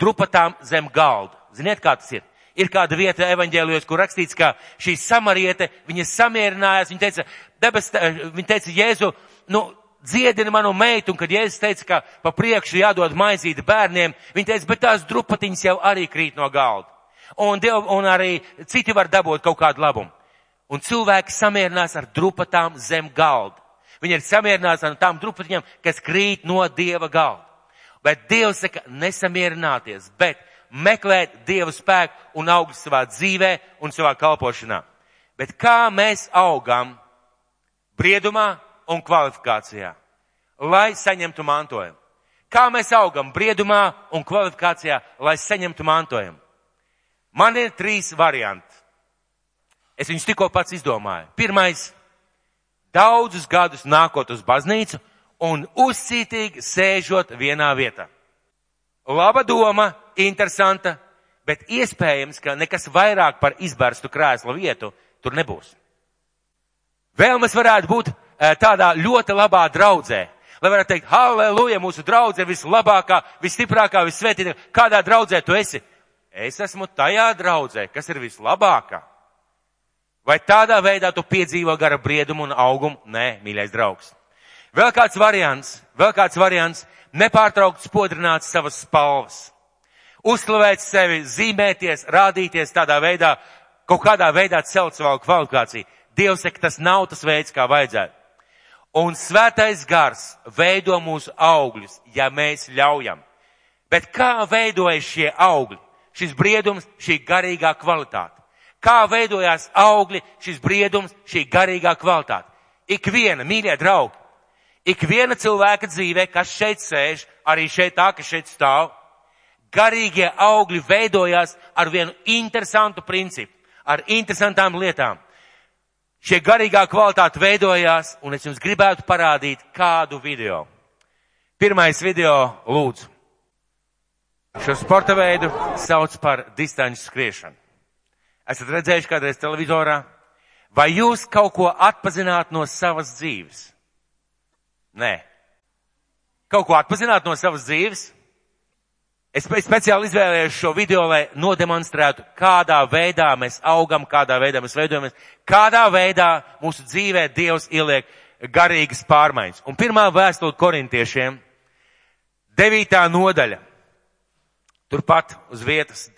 drupatām zem galda. Ziniet, kā tas ir? Ir kāda vieta evaņģēlijos, kur rakstīts, ka šī samariete, viņa samierinājās, viņa teica, debes, viņa teica, Jēzu, nu, dziedini manu meitu, un kad Jēzus teica, ka pa priekšu jādod maizīti bērniem, viņa teica, bet tās drupatiņas jau arī krīt no galda un, Diev, un arī citi var dabūt kaut kādu labumu. Un cilvēki samierinās ar drupatām zem galda. Viņi ir samierināti ar tām drupatiņām, kas krīt no Dieva galda. Bet Dievs saka, nesamierināties, bet meklēt Dieva spēku un augt savā dzīvē un savā kalpošanā. Bet kā mēs augam briedumā un kvalifikācijā, lai saņemtu mantojumu? Kā mēs augam briedumā un kvalifikācijā, lai saņemtu mantojumu? Man ir trīs varianti. Es viņus tikko pats izdomāju. Pirmais - daudzus gadus nākot uz baznīcu un uzcītīgi sēžot vienā vietā. Laba doma, interesanta, bet iespējams, ka nekas vairāk par izbērstu krēslu vietu tur nebūs. Vēl mēs varētu būt eh, tādā ļoti labā draudzē, lai varētu teikt, halleluja, mūsu draudze ir vislabākā, visstiprākā, vissvētītākā. Kādā draudzē tu esi? Es esmu tajā draudzē, kas ir vislabākā. Vai tādā veidā tu piedzīvo gara briedumu un augumu? Nē, mīļais draugs. Vēl kāds variants, vēl kāds variants - nepārtraukt spodrināt savas spalvas. Uzslavēt sevi, zīmēties, rādīties tādā veidā, kaut kādā veidā celt savu kvalifikāciju. Dievs saka, tas nav tas veids, kā vajadzētu. Un svētais gars veido mūsu augļus, ja mēs ļaujam. Bet kā veidojas šie augļi? Šis briedums, šī garīgā kvalitāte. Kā veidojās augļi, šis briedums, šī garīgā kvalitāte? Ik viena, mīļie draugi, ik viena cilvēka dzīvē, kas šeit sēž, arī šeit tā, kas šeit stāv, garīgie augļi veidojās ar vienu interesantu principu, ar interesantām lietām. Šie garīgā kvalitāte veidojās, un es jums gribētu parādīt kādu video. Pirmais video lūdzu. Šo sporta veidu sauc par distanču skriešanu. Esat redzējuši kādreiz televizorā? Vai jūs kaut ko atpazināt no savas dzīves? Nē. Kaut ko atpazināt no savas dzīves? Es speciāli izvēlējos šo video, lai nodemonstrētu, kādā veidā mēs augam, kādā veidā mēs veidojamies, kādā veidā mūsu dzīvē Dievs ieliek garīgas pārmaiņas. Un pirmā vēstule korintiešiem, devītā nodaļa, turpat uz vietas,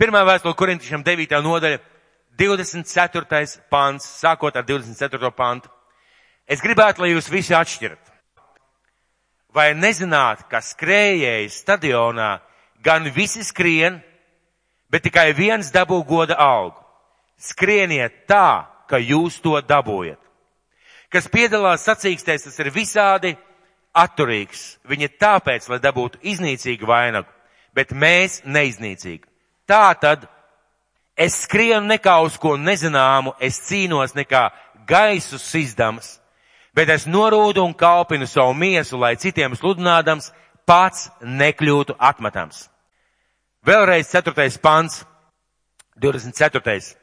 pirmā vēstule korintiešiem, devītā nodaļa, 24. pants, sākot ar 24. pantu. Es gribētu, lai jūs visi atšķirat. Vai nezināt, ka skrējēji stadionā gan visi skrien, bet tikai viens dabū goda algu. Skrieniet tā, ka jūs to dabūjat. Kas piedalās sacīkstēs, tas ir visādi atturīgs. Viņa tāpēc, lai dabūtu iznīcīgu vainagu, bet mēs neiznīcīgi. Tā tad es skrienu nekā uz ko nezināmu, es cīnos nekā gaisu sizdams, bet es norūdu un kalpinu savu miesu, lai citiem sludinādams pats nekļūtu atmetams. Vēlreiz 4. pants, 24.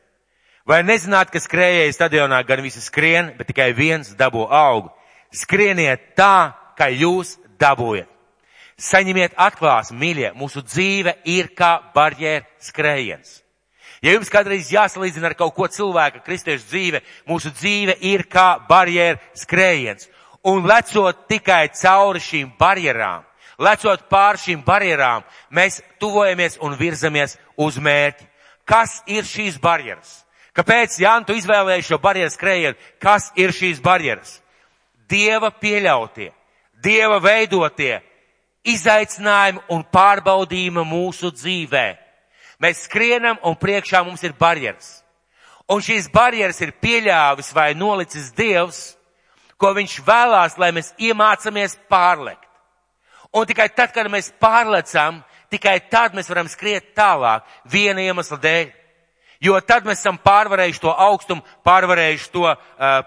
Vai nezināt, ka skrējēji stadionā gan visi skrien, bet tikai viens dabū augu? Skrieniet tā, kā jūs dabūjat. Saņemiet atklāsmi, mīļie, mūsu dzīve ir kā barjēra skrējiens. Ja jums kādreiz jāsalīdzina ar kaut ko cilvēka, kristiešu dzīve, mūsu dzīve ir kā barjēra skrējiens. Un lecot tikai cauri šīm barjerām, lecot pār šīm barjerām, mēs tuvojamies un virzamies uz mērķi. Kas ir šīs barjeras? Kāpēc, Jāni, tu izvēlēji šo barjeru skrējienu? Kas ir šīs barjeras? Dieva pieļautie, Dieva veidotie izaicinājumi un pārbaudījumi mūsu dzīvē. Mēs skrienam un priekšā mums ir barjeras. Un šīs barjeras ir pieļāvis vai nolicis Dievs, ko viņš vēlās, lai mēs iemācamies pārlekt. Un tikai tad, kad mēs pārlecam, tikai tad mēs varam skriet tālāk viena iemesla dēļ. Jo tad mēs esam pārvarējuši to augstumu, pārvarējuši to uh,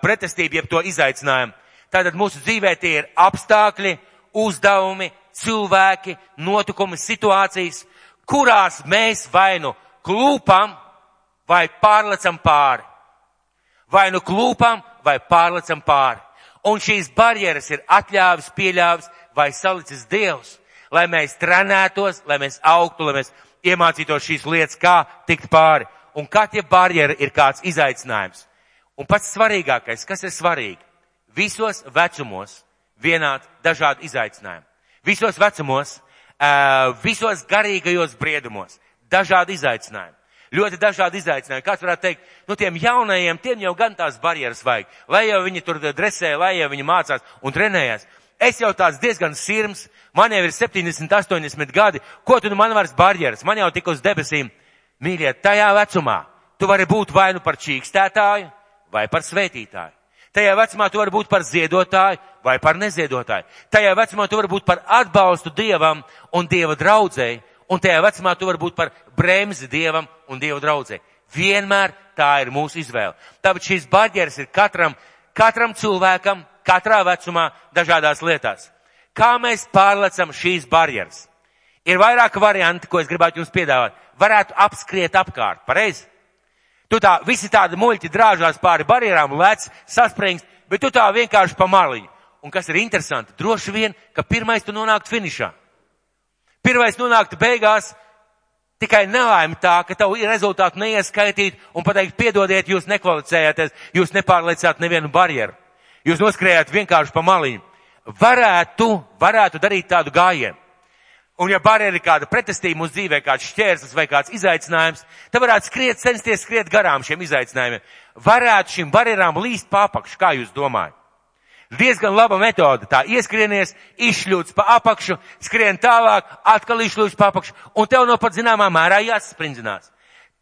pretestību, jeb to izaicinājumu. Tātad mūsu dzīvē tie ir apstākļi, uzdevumi, cilvēki, notikumi, situācijas, kurās mēs vai nu klūpam, vai pārlecam pāri. Vai nu klūpam, vai pārlecam pāri. Un šīs barjeras ir atļāvis, pieļāvis, vai salicis Dievs, lai mēs trenētos, lai mēs augtu, lai mēs iemācītos šīs lietas, kā tikt pāri. Un katra barjera ir kāds izaicinājums. Un pats svarīgākais, kas ir svarīgi, visos vecumos vienādi dažādi izaicinājumi. Visos vecumos, visos garīgajos briedumos, dažādi izaicinājumi. Ļoti dažādi izaicinājumi. Kāds varētu teikt, nu tiem jaunajiem, tiem jau gan tās barjeras vajag, lai jau viņi tur dresē, lai jau viņi mācās un trenējas. Es jau tāds diezgan sirms, man jau ir 70, 80 gadi, ko tu nu man vairs barjeras, man jau tik uz debesīm. Mīļie, tajā vecumā tu vari būt vai nu par čīkstētāju, vai par svētītāju. Tajā vecumā tu vari būt par ziedotāju vai par neziedotāju. Tajā vecumā tu vari būt par atbalstu Dievam un Dieva draudzēji. Un tajā vecumā tu vari būt par bremzi Dievam un Dieva draudzēji. Vienmēr tā ir mūsu izvēle. Tāpēc šīs barjeras ir katram, katram cilvēkam, katrā vecumā, dažādās lietās. Kā mēs pārlecam šīs barjeras? Ir vairāki varianti, ko es gribētu jums piedāvāt. Varētu apskriet apkārt, pareizi? Tu tā, visi tādi muļķi drāžās pāri barjerām, lec, saspringst, bet tu tā vienkārši pa maliņu. Un kas ir interesanti, droši vien, ka pirmais tu nonāktu finišā. Pirmais nonāktu beigās, tikai nelaime tā, ka tavu rezultātu neieskaitīt un pateikt, piedodiet, jūs nekvalificējāties, jūs nepārliecāt nevienu barjeru. Jūs noskrējāt vienkārši pa maliņu. Varētu, varētu darīt tādu gājienu. Un ja barjera ir kāda pretestība mūsu dzīvē, kāds šķērslis vai kāds izaicinājums, tad varētu skriet, censties skriet garām šiem izaicinājumiem. Varētu šīm barjerām līst pārpakšu, kā jūs domājat? Diezgan laba metode. Tā ieskrienies, izšļūts pa apakšu, skrien tālāk, atkal izšļūts pa apakšu, un tev no pat zināmā mērā jāsasprindzinās.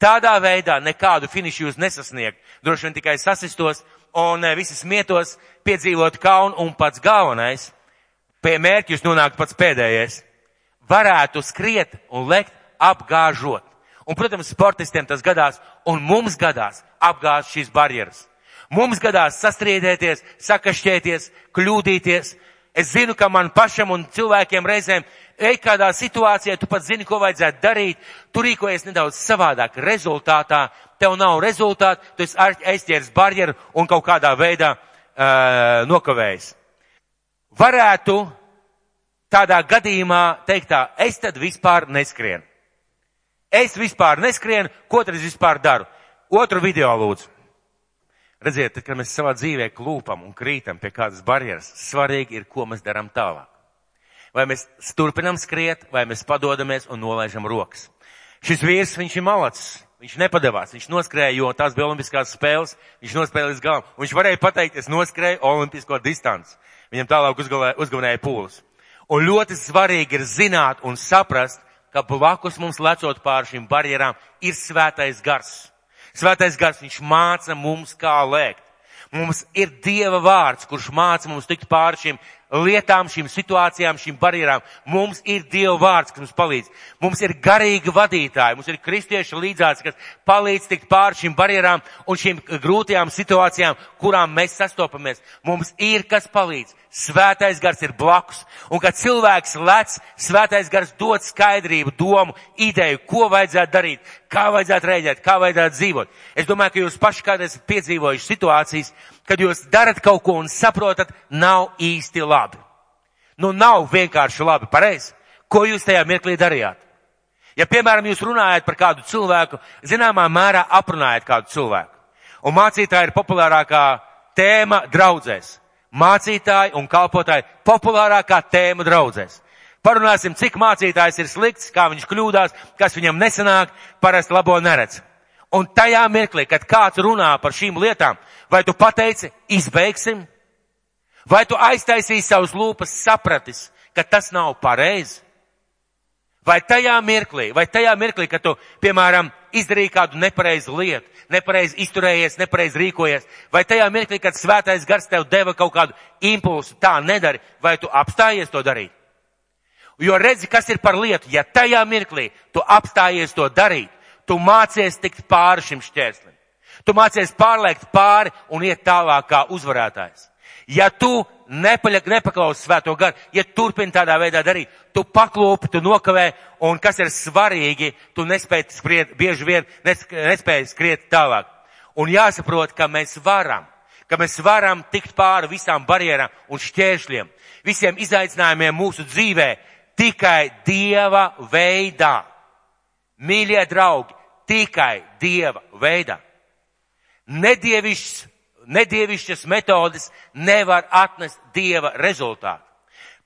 Tādā veidā nekādu finišu jūs nesasniegt. Droši vien tikai sasistos un eh, visi smietos, piedzīvot kaunu un pats galvenais. Pie mērķa jūs nonākat pats pēdējais varētu skriet un lekt apgāžot. Un, protams, sportistiem tas gadās, un mums gadās apgāzt šīs barjeras. Mums gadās sastriedēties, sakašķēties, kļūdīties. Es zinu, ka man pašam un cilvēkiem reizēm ej kādā situācijā, tu pat zini, ko vajadzētu darīt, tu rīkojies nedaudz savādāk. Rezultātā tev nav rezultātu, tu esi aizķēris barjeru un kaut kādā veidā uh, nokavējis. Varētu tādā gadījumā teikt tā, es tad vispār neskrienu. Es vispār neskrienu, ko tad es vispār daru? Otru video lūdzu. Redziet, tad, kad mēs savā dzīvē klūpam un krītam pie kādas barjeras, svarīgi ir, ko mēs darām tālāk. Vai mēs turpinam skriet, vai mēs padodamies un nolaižam rokas. Šis vīrs, viņš ir malacis. Viņš nepadevās, viņš noskrēja, jo tās bija olimpiskās spēles, viņš nospēlēja līdz galam. Viņš varēja pateikt, es noskrēju olimpisko distanci. Viņam tālāk uzgavēja pūles. Un ļoti svarīgi ir zināt un saprast, ka blakus mums lecot pār šīm barjerām ir svētais gars. Svētais gars, viņš māca mums, kā lēkt. Mums ir Dieva vārds, kurš māca mums tikt pāri šīm lietām, šīm situācijām, šīm barjerām. Mums ir Dieva vārds, kas mums palīdz. Mums ir garīgi vadītāji, mums ir kristieši līdzās, kas palīdz tikt pāri šīm barjerām un šīm grūtajām situācijām, kurām mēs sastopamies. Mums ir kas palīdz. Svētais gars ir blakus. Un kad cilvēks lec, svētais gars dod skaidrību, domu, ideju, ko vajadzētu darīt, kā vajadzētu rēģēt, kā vajadzētu dzīvot. Es domāju, ka jūs paši kādreiz piedzīvojuši situācijas, kad jūs darat kaut ko un saprotat, nav īsti labi. Nu, nav vienkārši labi, pareizi. Ko jūs tajā mirklī darījāt? Ja, piemēram, jūs runājat par kādu cilvēku, zināmā mērā aprunājat kādu cilvēku, un mācītāja ir populārākā tēma draudzēs. Mācītāji un kalpotāji populārākā tēma draudzēs. Parunāsim, cik mācītājs ir slikts, kā viņš kļūdās, kas viņam nesanāk, parasti labo neredz. Un tajā mirklī, kad kāds runā par šīm lietām, vai tu pateici, izbeigsim, vai tu aiztaisīji savus lūpas sapratis, ka tas nav pareizi? Vai tajā mirklī, vai tajā mirklī, kad tu, piemēram, izdarīji kādu nepareizu lietu, nepareizi izturējies, nepareizi rīkojies, vai tajā mirklī, kad svētais gars tev deva kaut kādu impulsu, tā nedari, vai tu apstājies to darīt? Jo redzi, kas ir par lietu, ja tajā mirklī tu apstājies to darīt, tu mācies tikt pāri šim šķērslim. Tu mācies pārliekt pāri un iet tālāk kā uzvarētājs. Ja tu nepaļak, nepaklausi svēto garu, ja turpini tādā veidā darīt, tu paklūpi, tu nokavē, un kas ir svarīgi, tu nespēji skriet, bieži vien nespēji skriet tālāk. Un jāsaprot, ka mēs varam, ka mēs varam tikt pāri visām barjerām un šķēršļiem, visiem izaicinājumiem mūsu dzīvē tikai Dieva veidā. Mīļie draugi, tikai Dieva veidā. Nedievišķs, nedievišķas metodas nevar atnest Dieva rezultātu.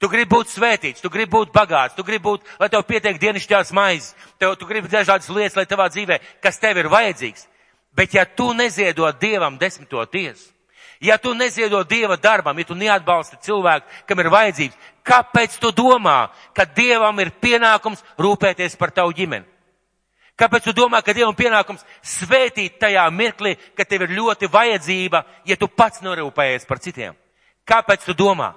Tu gribi būt svētīts, tu gribi būt bagāts, tu gribi būt, lai tev pietiek dienišķās maizes, tev, tu gribi dažādas lietas, lai tavā dzīvē, kas tev ir vajadzīgs. Bet ja tu neziedot Dievam desmito tiesu, ja tu neziedot Dieva darbam, ja tu neatbalsti cilvēku, kam ir vajadzības, kāpēc tu domā, ka Dievam ir pienākums rūpēties par tavu ģimeni? Kāpēc tu domā, ka Dievam pienākums svētīt tajā mirklī, ka tev ir ļoti vajadzība, ja tu pats norūpējies par citiem? Kāpēc tu domā?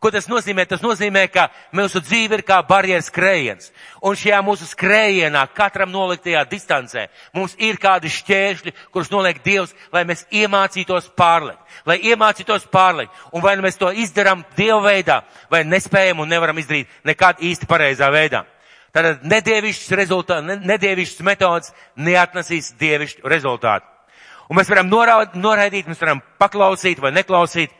Ko tas nozīmē? Tas nozīmē, ka mūsu dzīve ir kā barjeras skrējiens. Un šajā mūsu skrējienā, katram noliktajā distancē, mums ir kādi šķēršļi, kurus noliek Dievs, lai mēs iemācītos pārlikt. Lai iemācītos pārlikt. Un vai nu mēs to izdarām Dieva veidā, vai nespējam un nevaram izdarīt nekād īsti pareizā veidā. Tātad nedievišķs rezultāts, nedievišķs metods neatnesīs dievišķu rezultātu. Un mēs varam noraidīt, mēs varam paklausīt vai neklausīt,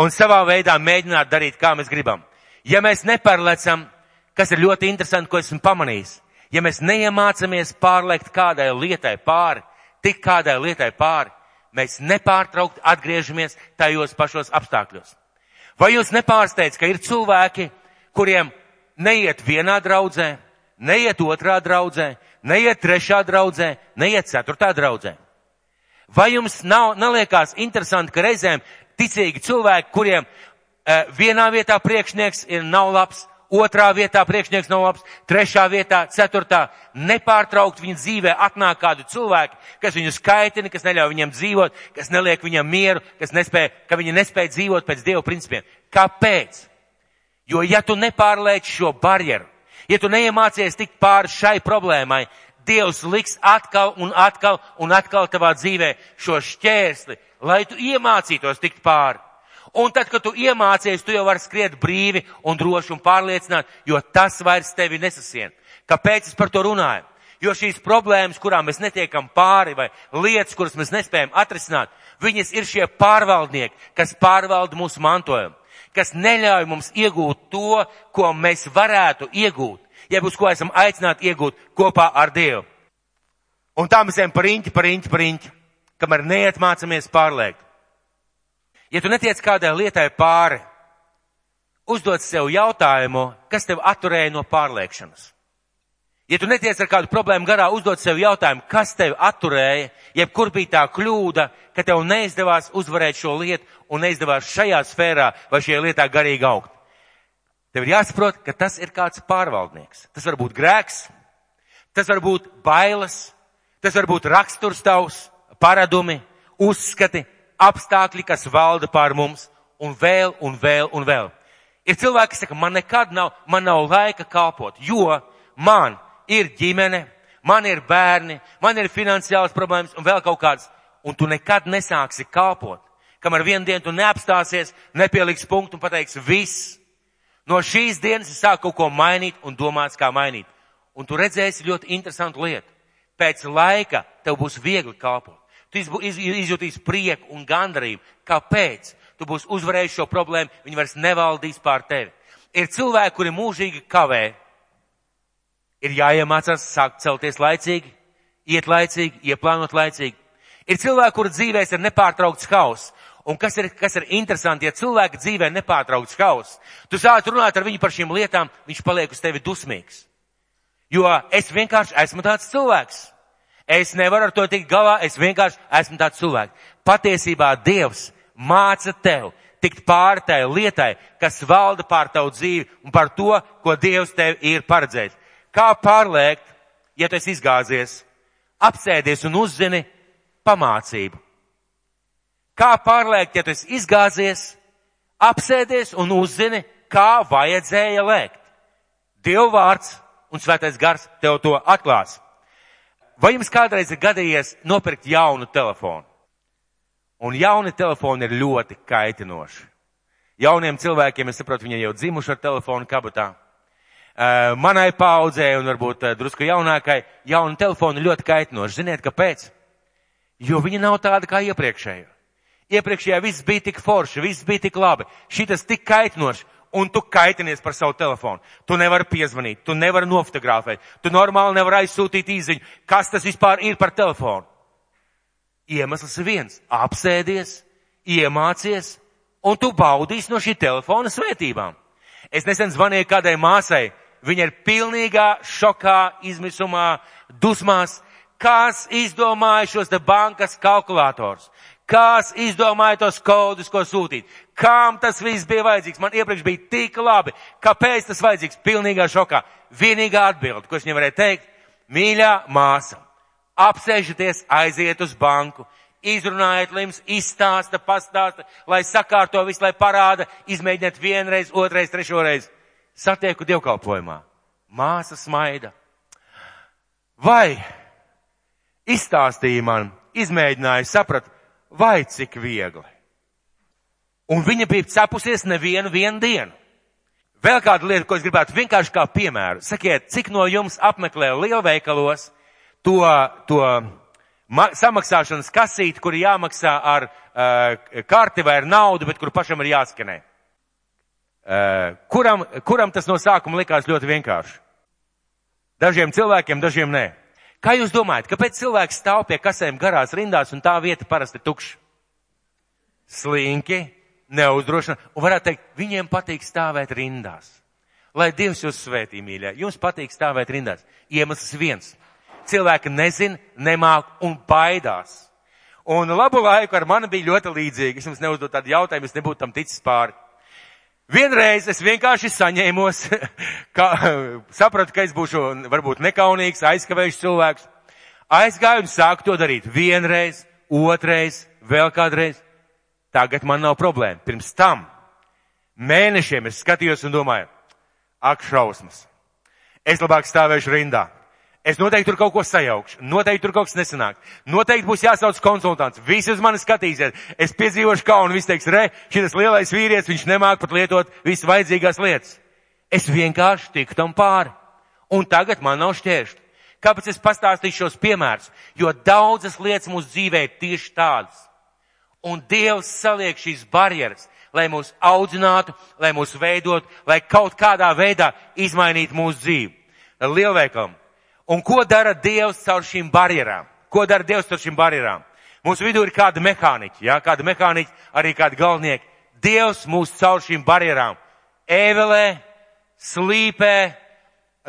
un savā veidā mēģināt darīt, kā mēs gribam. Ja mēs nepārlecam, kas ir ļoti interesanti, ko esmu pamanījis, ja mēs neiemācamies pārliekt kādai lietai pāri, tik kādai lietai pāri, mēs nepārtraukt atgriežamies tajos pašos apstākļos. Vai jūs nepārsteidz, ka ir cilvēki, kuriem neiet vienā draudzē, neiet otrā draudzē, neiet trešā draudzē, neiet ceturtā draudzē? Vai jums nav, neliekās interesanti, ka reizēm ticīgi cilvēki, kuriem uh, vienā vietā priekšnieks ir nav labs, otrā vietā priekšnieks nav labs, trešā vietā, ceturtā, nepārtraukt viņa dzīvē atnāk kādu cilvēku, kas viņu skaitina, kas neļauj viņam dzīvot, kas neliek viņam mieru, kas nespēja, ka viņi nespēja dzīvot pēc Dieva principiem. Kāpēc? Jo ja tu nepārlēci šo barjeru, ja tu neiemācies tikt pāri šai problēmai, Dievs liks atkal un atkal un atkal tavā dzīvē šo šķērsli, lai tu iemācītos tikt pāri. Un tad, kad tu iemācies, tu jau vari skriet brīvi un droši un pārliecināt, jo tas vairs tevi nesasien. Kāpēc es par to runāju? Jo šīs problēmas, kurām mēs netiekam pāri, vai lietas, kuras mēs nespējam atrisināt, viņas ir šie pārvaldnieki, kas pārvalda mūsu mantojumu, kas neļauj mums iegūt to, ko mēs varētu iegūt, jeb uz ko esam aicināti iegūt kopā ar Dievu. Un tā mēs ejam par riņķi, par riņķi, par riņķi kamēr neietmācamies pārliekt. Ja tu netiec kādai lietai pāri, uzdod sev jautājumu, kas tev atturēja no pārliekšanas. Ja tu netiec ar kādu problēmu garā, uzdod sev jautājumu, kas tev atturēja, jeb kur bija tā kļūda, ka tev neizdevās uzvarēt šo lietu un neizdevās šajā sfērā vai šajā lietā garīgi augt. Tev ir jāsaprot, ka tas ir kāds pārvaldnieks. Tas var būt grēks, tas var būt bailes, tas var būt raksturs tavs, paradumi, uzskati, apstākļi, kas valda pār mums, un vēl, un vēl, un vēl. Ir cilvēki, kas saka, man nekad nav, man nav laika kalpot, jo man ir ģimene, man ir bērni, man ir finansiāls problēmas un vēl kaut kāds, un tu nekad nesāksi kalpot. Kamēr vienu dienu tu neapstāsies, nepieliks punktu un pateiks viss. No šīs dienas es sāku kaut ko mainīt un domāt, kā mainīt. Un tu redzēsi ļoti interesantu lietu. Pēc laika tev būs viegli kalpot. Tu izjūtīsi prieku un gandarību. Kāpēc? Tu būsi uzvarējis šo problēmu, viņi vairs nevaldīs pār tevi. Ir cilvēki, kuri mūžīgi kavē. Ir jāiemācās sākt celties laicīgi, iet laicīgi, ieplānot laicīgi. Ir cilvēki, kuru dzīvēs ir nepārtraukts hauss. Un kas ir, kas ir interesanti, ja cilvēka dzīvē nepārtraukts hauss, tu sāc runāt ar viņu par šīm lietām, viņš paliek uz tevi dusmīgs. Jo es vienkārši esmu tāds cilvēks. Es nevaru ar to tikt galā, es vienkārši esmu tāds cilvēks. Patiesībā Dievs māca tev tikt pāri tai lietai, kas valda pār tavu dzīvi un par to, ko Dievs tev ir paredzējis. Kā pārliekt, ja tu esi izgāzies, apsēdies un uzzini pamācību? Kā pārliekt, ja tu esi izgāzies, apsēdies un uzzini, kā vajadzēja lēkt? Dieva vārds un svētais gars tev to atklās. Vai jums kādreiz ir gadījies nopirkt jaunu telefonu? Un jauni telefoni ir ļoti kaitinoši. Jauniem cilvēkiem, es saprotu, viņi jau dzimuši ar telefonu kabatā. Manai paudzē un varbūt drusku jaunākai jauni telefoni ļoti kaitinoši. Ziniet, kāpēc? Jo viņi nav tādi kā iepriekšējo. Iepriekšējā viss bija tik forši, viss bija tik labi. Šitas tik kaitinoši un tu kaitinies par savu telefonu. Tu nevari piezvanīt, tu nevari nofotografēt, tu normāli nevari aizsūtīt īziņu. Kas tas vispār ir par telefonu? Iemesls ir viens - apsēdies, iemācies, un tu baudīsi no šī telefona svētībām. Es nesen zvanīju kādai māsai, viņa ir pilnīgā šokā, izmisumā, dusmās, kas izdomāja šos te bankas kalkulators. Kāds izdomāja tos kodus, ko sūtīt? Kām tas viss bija vajadzīgs? Man iepriekš bija tik labi. Kāpēc tas vajadzīgs? Pilnīgā šokā. Vienīgā atbilde, ko es viņam varēju teikt, mīļā māsa, apsēžaties, aiziet uz banku, izrunājiet lims, izstāsta, pastāsta, lai sakārto visu, lai parāda, izmēģiniet vienreiz, otrreiz, trešoreiz. Satieku dievkalpojumā. Māsa smaida. Vai izstāstīja man, izmēģināja, saprat, vai cik viegli. Un viņa bija cepusies nevienu vienu dienu. Vēl kāda lieta, ko es gribētu vienkārši kā piemēru. Sakiet, cik no jums apmeklē lielveikalos to, to samaksāšanas kasīti, kur jāmaksā ar uh, karti vai ar naudu, bet kur pašam ir jāskanē. Uh, kuram, kuram tas no sākuma likās ļoti vienkārši? Dažiem cilvēkiem, dažiem nē. Kā jūs domājat, kāpēc cilvēks stāv pie kasēm garās rindās un tā vieta parasti tukša? Slinki, neuzdrošina, un varētu teikt, viņiem patīk stāvēt rindās. Lai Dievs jūs svētī, mīļā, jums patīk stāvēt rindās. Iemesls viens. Cilvēki nezin, nemāk un baidās. Un labu laiku ar mani bija ļoti līdzīgi. Es jums neuzdot tādu jautājumu, es nebūtu tam ticis pāri. Vienreiz es vienkārši saņēmos, ka, sapratu, ka es būšu varbūt nekaunīgs, aizkavējuši cilvēks. Aizgāju un sāku to darīt vienreiz, otrais, vēl kādreiz. Tagad man nav problēma. Pirms tam mēnešiem es skatījos un domāju, ak, šausmas. Es labāk stāvēšu rindā. Es noteikti tur kaut ko sajaukšu. Noteikti tur kaut kas nesanāk. Noteikti būs jāsauc konsultants. Visi uz mani skatīsies. Es piedzīvošu kaunu. Viss teiks, re, šis lielais vīrietis, viņš nemāk pat lietot visu vajadzīgās lietas. Es vienkārši tiku tam pāri. Un tagad man nav šķēršļi. Kāpēc es pastāstīšu šos piemērus? Jo daudzas lietas mūsu dzīvē ir tieši tādas. Un Dievs saliek šīs barjeras, lai mūs audzinātu, lai mūs veidotu, lai kaut kādā veidā izmainītu mūsu dzīvi. Lielveikalam Un ko dara Dievs caur šīm barjerām? Ko dara Dievs caur šīm barjerām? Mūsu vidū ir kāda mehāniķa, jā, kāda mehāniķa, arī kāda galvenieka. Dievs mūs caur šīm barjerām ēvelē, slīpē,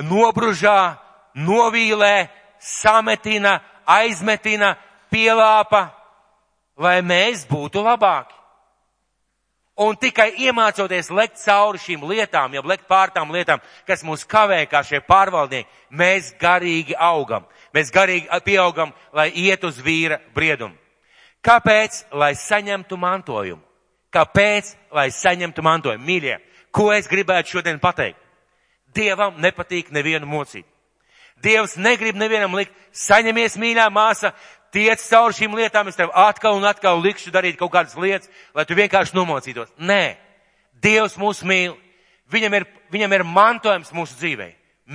nobružā, novīlē, sametina, aizmetina, pielāpa, lai mēs būtu labāki. Un tikai iemācoties lekt cauri šīm lietām, jau lekt pār tām lietām, kas mūs kavē kā šie pārvaldnieki, mēs garīgi augam. Mēs garīgi pieaugam, lai iet uz vīra briedumu. Kāpēc? Lai saņemtu mantojumu. Kāpēc? Lai saņemtu mantojumu. Mīļie, ko es gribētu šodien pateikt? Dievam nepatīk nevienu mocīt. Dievs negrib nevienam likt, saņemies mīļā māsa, tiec cauri šīm lietām, es tev atkal un atkal likšu darīt kaut kādas lietas, lai tu vienkārši nomocītos. Nē, Dievs mūs mīl. Viņam ir, viņam ir mantojums mūsu dzīvē.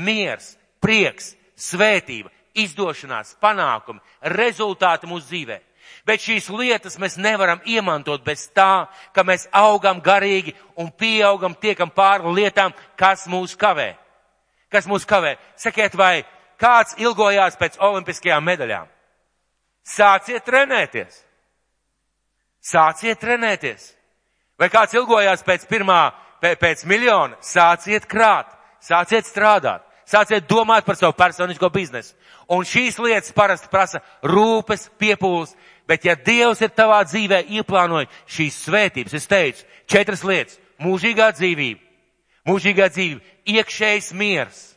Miers, prieks, svētība, izdošanās, panākumi, rezultāti mūsu dzīvē. Bet šīs lietas mēs nevaram iemantot bez tā, ka mēs augam garīgi un pieaugam, tiekam pāri lietām, kas mūs kavē. Kas mūs kavē? Sakiet, vai kāds ilgojās pēc olimpiskajām medaļām? Sāciet trenēties. Sāciet trenēties. Vai kāds ilgojās pēc pirmā, pēc miljona? Sāciet krāt, sāciet strādāt, sāciet domāt par savu personisko biznesu. Un šīs lietas parasti prasa rūpes, piepūles, bet ja Dievs ir tavā dzīvē ieplānojis šīs svētības, es teicu, četras lietas - mūžīgā dzīvība, mūžīgā dzīvība, iekšējs miers,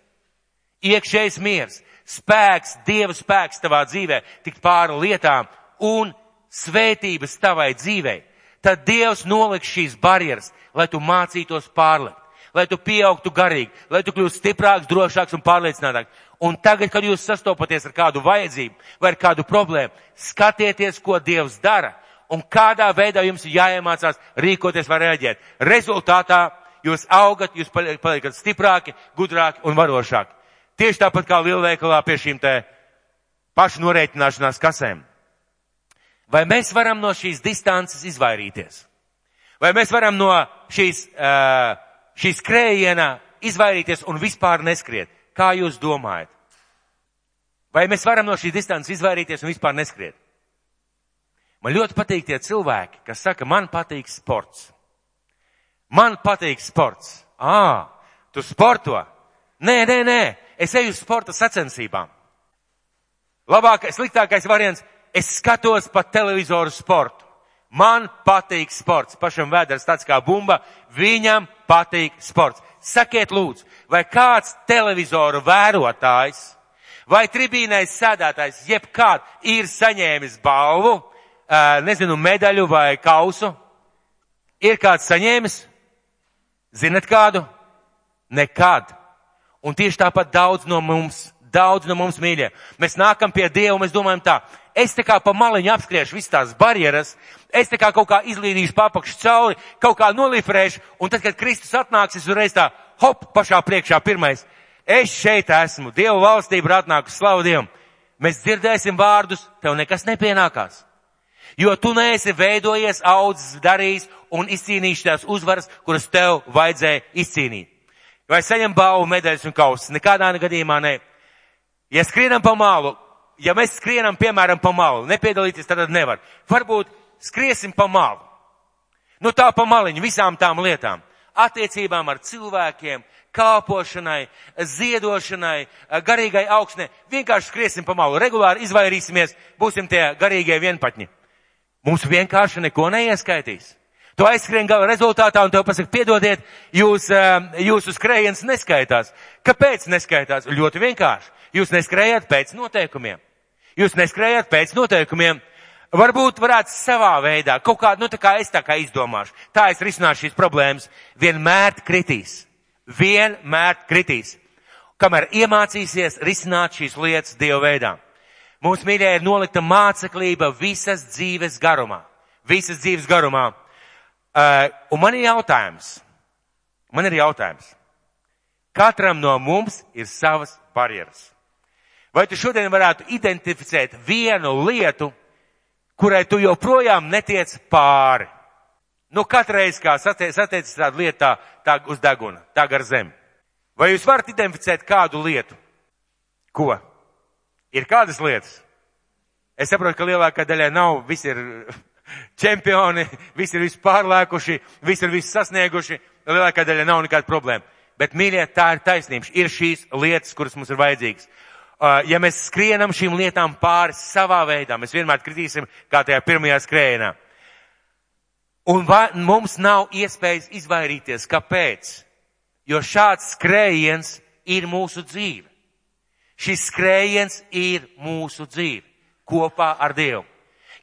iekšējs miers, spēks, Dieva spēks tavā dzīvē, tikt pāri lietām un svētības tavai dzīvei, tad Dievs noliks šīs barjeras, lai tu mācītos pārlikt, lai tu pieaugtu garīgi, lai tu kļūtu stiprāks, drošāks un pārliecinātāks. Un tagad, kad jūs sastopaties ar kādu vajadzību vai ar kādu problēmu, skatieties, ko Dievs dara un kādā veidā jums jāiemācās rīkoties vai reaģēt. Rezultātā jūs augat, jūs paliekat stiprāki, gudrāki un varošāki. Tieši tāpat kā lielveikalā pie šīm te pašu norēķināšanās kasēm. Vai mēs varam no šīs distances izvairīties? Vai mēs varam no šīs, šīs krējiena izvairīties un vispār neskriet? Kā jūs domājat? Vai mēs varam no šīs distances izvairīties un vispār neskriet? Man ļoti patīk tie cilvēki, kas saka, man patīk sports. Man patīk sports. Ā, tu sporto? Nē, nē, nē es eju uz sporta sacensībām. Labākais, sliktākais variants, es skatos pa televizoru sportu. Man patīk sports. Pašam vēders tāds kā bumba, viņam patīk sports. Sakiet lūdzu, vai kāds televizoru vērotājs vai tribīnais sēdētājs jebkād ir saņēmis balvu, nezinu, medaļu vai kausu? Ir kāds saņēmis? Zinat kādu? Nekad. Un tieši tāpat daudz no mums, daudz no mums mīļie. Mēs nākam pie Dieva un mēs domājam tā, es tā kā pa maliņu apskriešu visas tās barjeras, es tā kā kaut kā izlīdīšu papakšu cauri, kaut kā nolifrēšu, un tad, kad Kristus atnāks, es uzreiz tā, hop, pašā priekšā pirmais. Es šeit esmu, Dieva valstība ir atnākusi, slavu Dievam. Mēs dzirdēsim vārdus, tev nekas nepienākās. Jo tu neesi veidojies, audzis, darījis un izcīnījis tās uzvaras, kuras tev vajadzēja izcīnīt. Vai saņem balvu, medaļas un kausus? Nekādā gadījumā ne. Ja skrienam pa malu, ja mēs skrienam, piemēram, pa malu, nepiedalīties tad nevar. Varbūt skriesim pa malu. Nu tā pa maliņu visām tām lietām. Attiecībām ar cilvēkiem, kalpošanai, ziedošanai, garīgai augsnē. Vienkārši skriesim pa malu, regulāri izvairīsimies, būsim tie garīgie vienpatņi. Mums vienkārši neko neieskaitīs. Tu aizskrien gala rezultātā un tev pasaka, piedodiet, jūs, jūsu skrējiens neskaitās. Kāpēc neskaitās? Ļoti vienkārši. Jūs neskrējat pēc noteikumiem. Jūs neskrējat pēc noteikumiem. Varbūt varētu savā veidā, kaut kā, nu tā kā es tā kā izdomāšu. Tā es risināšu šīs problēmas. Vienmēr kritīs. Vienmēr kritīs. Kamēr iemācīsies risināt šīs lietas Dieva veidā. Mūsu mīļā ir nolikta māceklība visas dzīves garumā. Visas dzīves garumā. Uh, un man ir jautājums. Man ir jautājums. Katram no mums ir savas barjeras. Vai tu šodien varētu identificēt vienu lietu, kurai tu joprojām netiec pāri? Nu, katreiz, kā satiec, satiecis tādu lietu tā, uz deguna, tā gar zemi. Vai jūs varat identificēt kādu lietu? Ko? Ir kādas lietas? Es saprotu, ka lielākā daļai nav, visi ir čempioni, visi ir visu pārlēkuši, visi ir visu sasnieguši, lielākā daļa nav nekāda problēma. Bet, mīļie, tā ir taisnība. Ir šīs lietas, kuras mums ir vajadzīgas. Uh, ja mēs skrienam šīm lietām pāri savā veidā, mēs vienmēr kritīsim kā tajā pirmajā skrējienā. Un va, mums nav iespējas izvairīties. Kāpēc? Jo šāds skrējiens ir mūsu dzīve. Šis skrējiens ir mūsu dzīve kopā ar Dievu.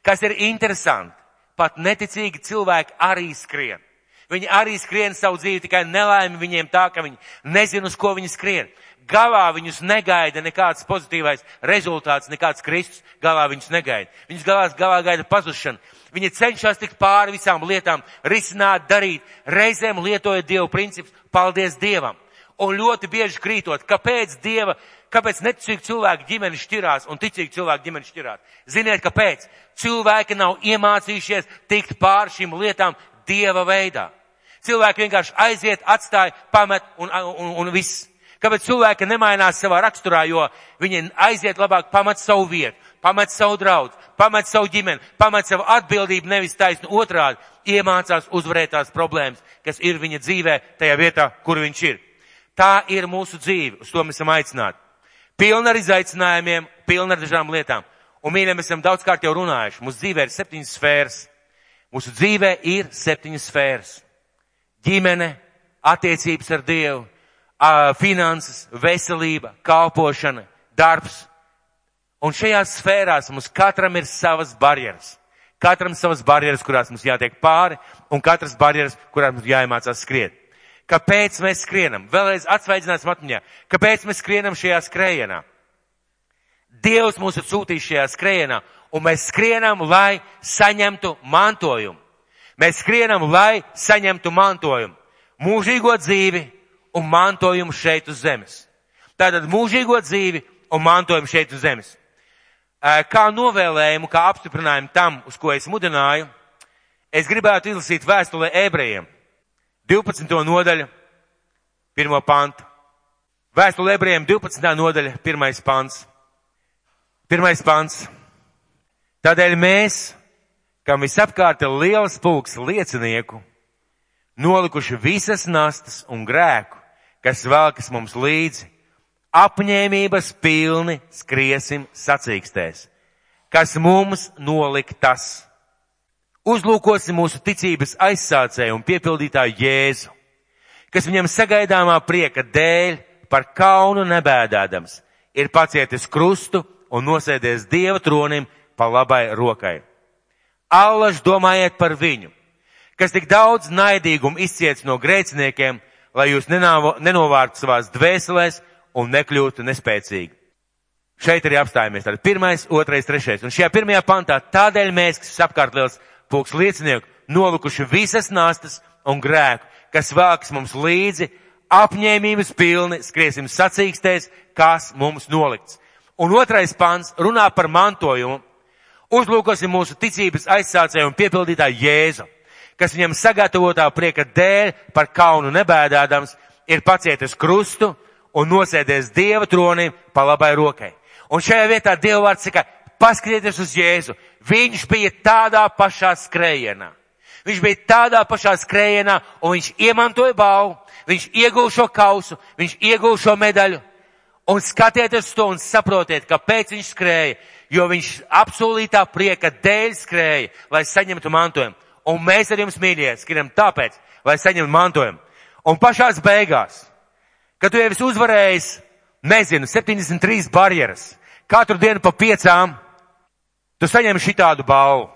Kas ir interesanti, pat neticīgi cilvēki arī skrien. Viņi arī skrien savu dzīvi, tikai nelaimi viņiem tā, ka viņi nezina, uz ko viņi skrien. Galā viņus negaida nekāds pozitīvais rezultāts, nekāds Kristus, galā viņus negaida. Viņus galā, galā gaida pazušana. Viņi cenšas tikt pāri visām lietām, risināt, darīt, reizēm lietojot Dievu principus, paldies Dievam. Un ļoti bieži krītot, kāpēc Dieva kāpēc neticīgi cilvēki ģimeni šķirās un ticīgi cilvēki ģimeni šķirās? Ziniet, kāpēc? Cilvēki nav iemācījušies tikt pār šīm lietām Dieva veidā. Cilvēki vienkārši aiziet, atstāja, pamet un, un, un viss. Kāpēc cilvēki nemainās savā raksturā, jo viņi aiziet labāk pamet savu vietu, pamet savu draugu, pamet savu ģimeni, pamet savu atbildību, nevis taisnu otrādi, iemācās uzvarēt tās problēmas, kas ir viņa dzīvē, tajā vietā, kur viņš ir. Tā ir mūsu dzīve, uz to mēs esam aicināti pilna ar izaicinājumiem, pilna ar dažām lietām. Un, mīļie, mēs esam daudzkārt jau runājuši. Mūsu dzīvē ir septiņas sfēras. Mūsu dzīvē ir septiņas sfēras. Ģimene, attiecības ar Dievu, finanses, veselība, kalpošana, darbs. Un šajās sfērās mums katram ir savas barjeras. Katram savas barjeras, kurās mums jātiek pāri, un katras barjeras, kurās mums jāiemācās skriet. Kāpēc mēs skrienam? Vēlreiz atsvaidzināsim atmiņā. Kāpēc mēs skrienam šajā skrējienā? Dievs mūs ir sūtījis šajā skrējienā, un mēs skrienam, lai saņemtu mantojumu. Mēs skrienam, lai saņemtu mantojumu. Mūžīgo dzīvi un mantojumu šeit uz zemes. Tātad mūžīgo dzīvi un mantojumu šeit uz zemes. Kā novēlējumu, kā apstiprinājumu tam, uz ko es mudināju, es gribētu izlasīt vēstulē ebrejiem 12. nodaļa, 1. pantu. Vēstule ebrejiem 12. nodaļa, 1. pants. 1. pants. Tādēļ mēs, kam visapkārt ir liels pulks liecinieku, nolikuši visas nastas un grēku, kas velkas mums līdzi, apņēmības pilni skriesim sacīkstēs, kas mums noliktas Uzlūkosim mūsu ticības aizsācēju un piepildītāju Jēzu, kas viņam sagaidāmā prieka dēļ par kaunu nebēdādams ir pacietis krustu un nosēdies Dieva tronim pa labai rokai. Allaž domājiet par viņu, kas tik daudz naidīgumu izciets no grēciniekiem, lai jūs nenovārtu savās dvēselēs un nekļūtu nespēcīgi. Šeit arī apstājamies. Tad pirmais, otrais, trešais. Un šajā pirmajā pantā tādēļ mēs, kas apkārt liels pūks liecinieku, nolikuši visas nastas un grēku, kas vāks mums līdzi, apņēmības pilni, skriesim sacīkstēs, kas mums nolikts. Un otrais pants runā par mantojumu. Uzlūkosim mūsu ticības aizsācēju un piepildītāju Jēzu, kas viņam sagatavotā prieka dēļ par kaunu nebēdādams ir pacietis krustu un nosēdies Dieva tronī pa labai rokai. Un šajā vietā Dieva vārds saka, paskatieties uz Jēzu. Viņš bija tādā pašā skrējienā. Viņš bija tādā pašā skrējienā un viņš iemantoja balvu, viņš ieguva šo kausu, viņš ieguva šo medaļu. Un skatieties to un saprotiet, kāpēc viņš skrēja. Jo viņš apsolītā prieka dēļ skrēja, lai saņemtu mantojumu. Un mēs ar jums mīļie skrienam tāpēc, lai saņemtu mantojumu. Un pašās beigās, kad tu jau esi uzvarējis, nezinu, 73 barjeras, katru dienu pa piecām, tu saņem šitādu balvu.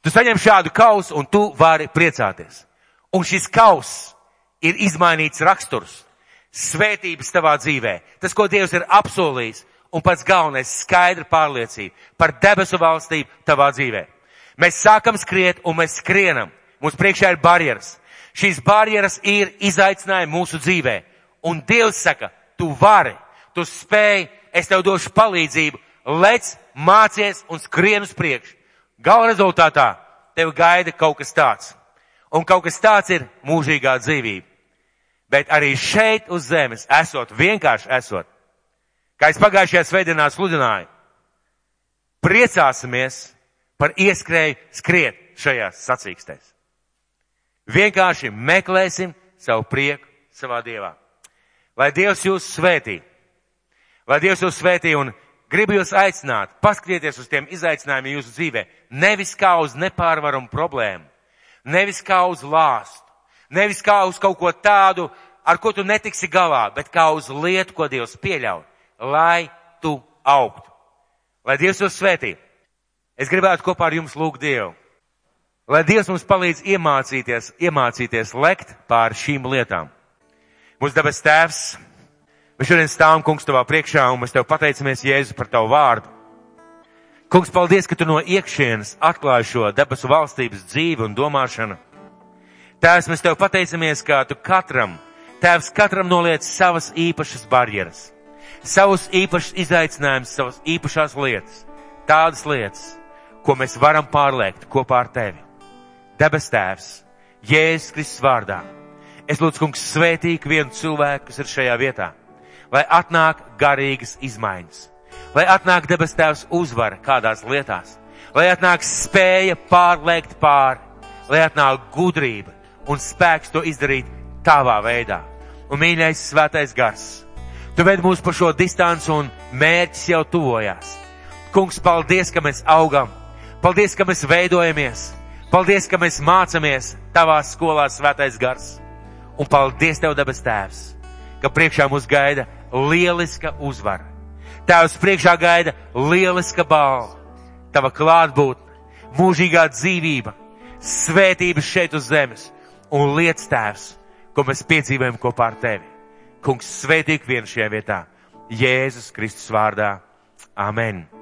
Tu saņem šādu kausu un tu vari priecāties. Un šis kaus ir izmainīts raksturs, svētības tavā dzīvē. Tas, ko Dievs ir apsolījis, un pats galvenais skaidra pārliecība par debesu valstību tavā dzīvē. Mēs sākam skriet un mēs skrienam. Mums priekšā ir barjeras. Šīs barjeras ir izaicinājumi mūsu dzīvē. Un Dievs saka, tu vari, tu spēj, es tev došu palīdzību, lec, mācies un skrien uz priekšu. Gala rezultātā tev gaida kaut kas tāds. Un kaut kas tāds ir mūžīgā dzīvība. Bet arī šeit uz zemes, esot, vienkārši esot, kā es pagājušajā svētdienā sludināju, priecāsimies par ieskrēju skriet šajās sacīkstēs. Vienkārši meklēsim savu prieku savā Dievā. Lai Dievs jūs svētī. Lai Dievs jūs svētī un gribu jūs aicināt, paskatieties uz tiem izaicinājumiem jūsu dzīvē. Nevis kā uz nepārvaramu problēmu, nevis kā uz lāstu, nevis kā uz kaut ko tādu, ar ko tu netiksi galā, bet kā uz lietu, ko Dievs pieļauj, lai tu augtu. Lai Dievs jūs svētī. Es gribētu kopā ar jums lūgt Dievu. Lai Dievs mums palīdz iemācīties, iemācīties lekt pār šīm lietām. Mūsu debes tēvs, mēs šodien stāvam, kungs, tavā priekšā, un mēs tev pateicamies, Jēzu, par tavu vārdu. Kungs, paldies, ka tu no iekšienes atklāji šo debesu valstības dzīvi un domāšanu. Tēvs, mēs tev pateicamies, ka tu katram, tēvs katram noliec savas īpašas barjeras, savus īpašus izaicinājumus, savas īpašās lietas, tādas lietas, ko mēs varam pārliekt kopā ar tevi. Debes tēvs, Jēzus Kristus vārdā. Es lūdzu, kungs, svētīgi vienu cilvēku, kas ir šajā vietā, lai atnāk garīgas izmaiņas, lai atnāk debes tēvs uzvara kādās lietās, lai atnāk spēja pārliekt pāri, lai atnāk gudrība, un spēks to izdarīt tavā veidā. Un mīļais svētais gars, tu ved mūs pa šo distanci un mērķis jau tuvojās. Kungs, paldies, ka mēs augam, paldies, ka mēs veidojamies, paldies, ka mēs mācamies tavā skolā svētais gars. Un paldies tev, debes tēvs, ka priekšā mūs gaida lieliska uzvara. Tēvs priekšā gaida lieliska balva, tava klātbūtne, mūžīgā dzīvība, svētības šeit uz zemes un lietas tēvs, ko mēs piedzīvojam kopā ar tevi. Kungs, svētīgi vien šajā vietā. Jēzus Kristus vārdā. Amen.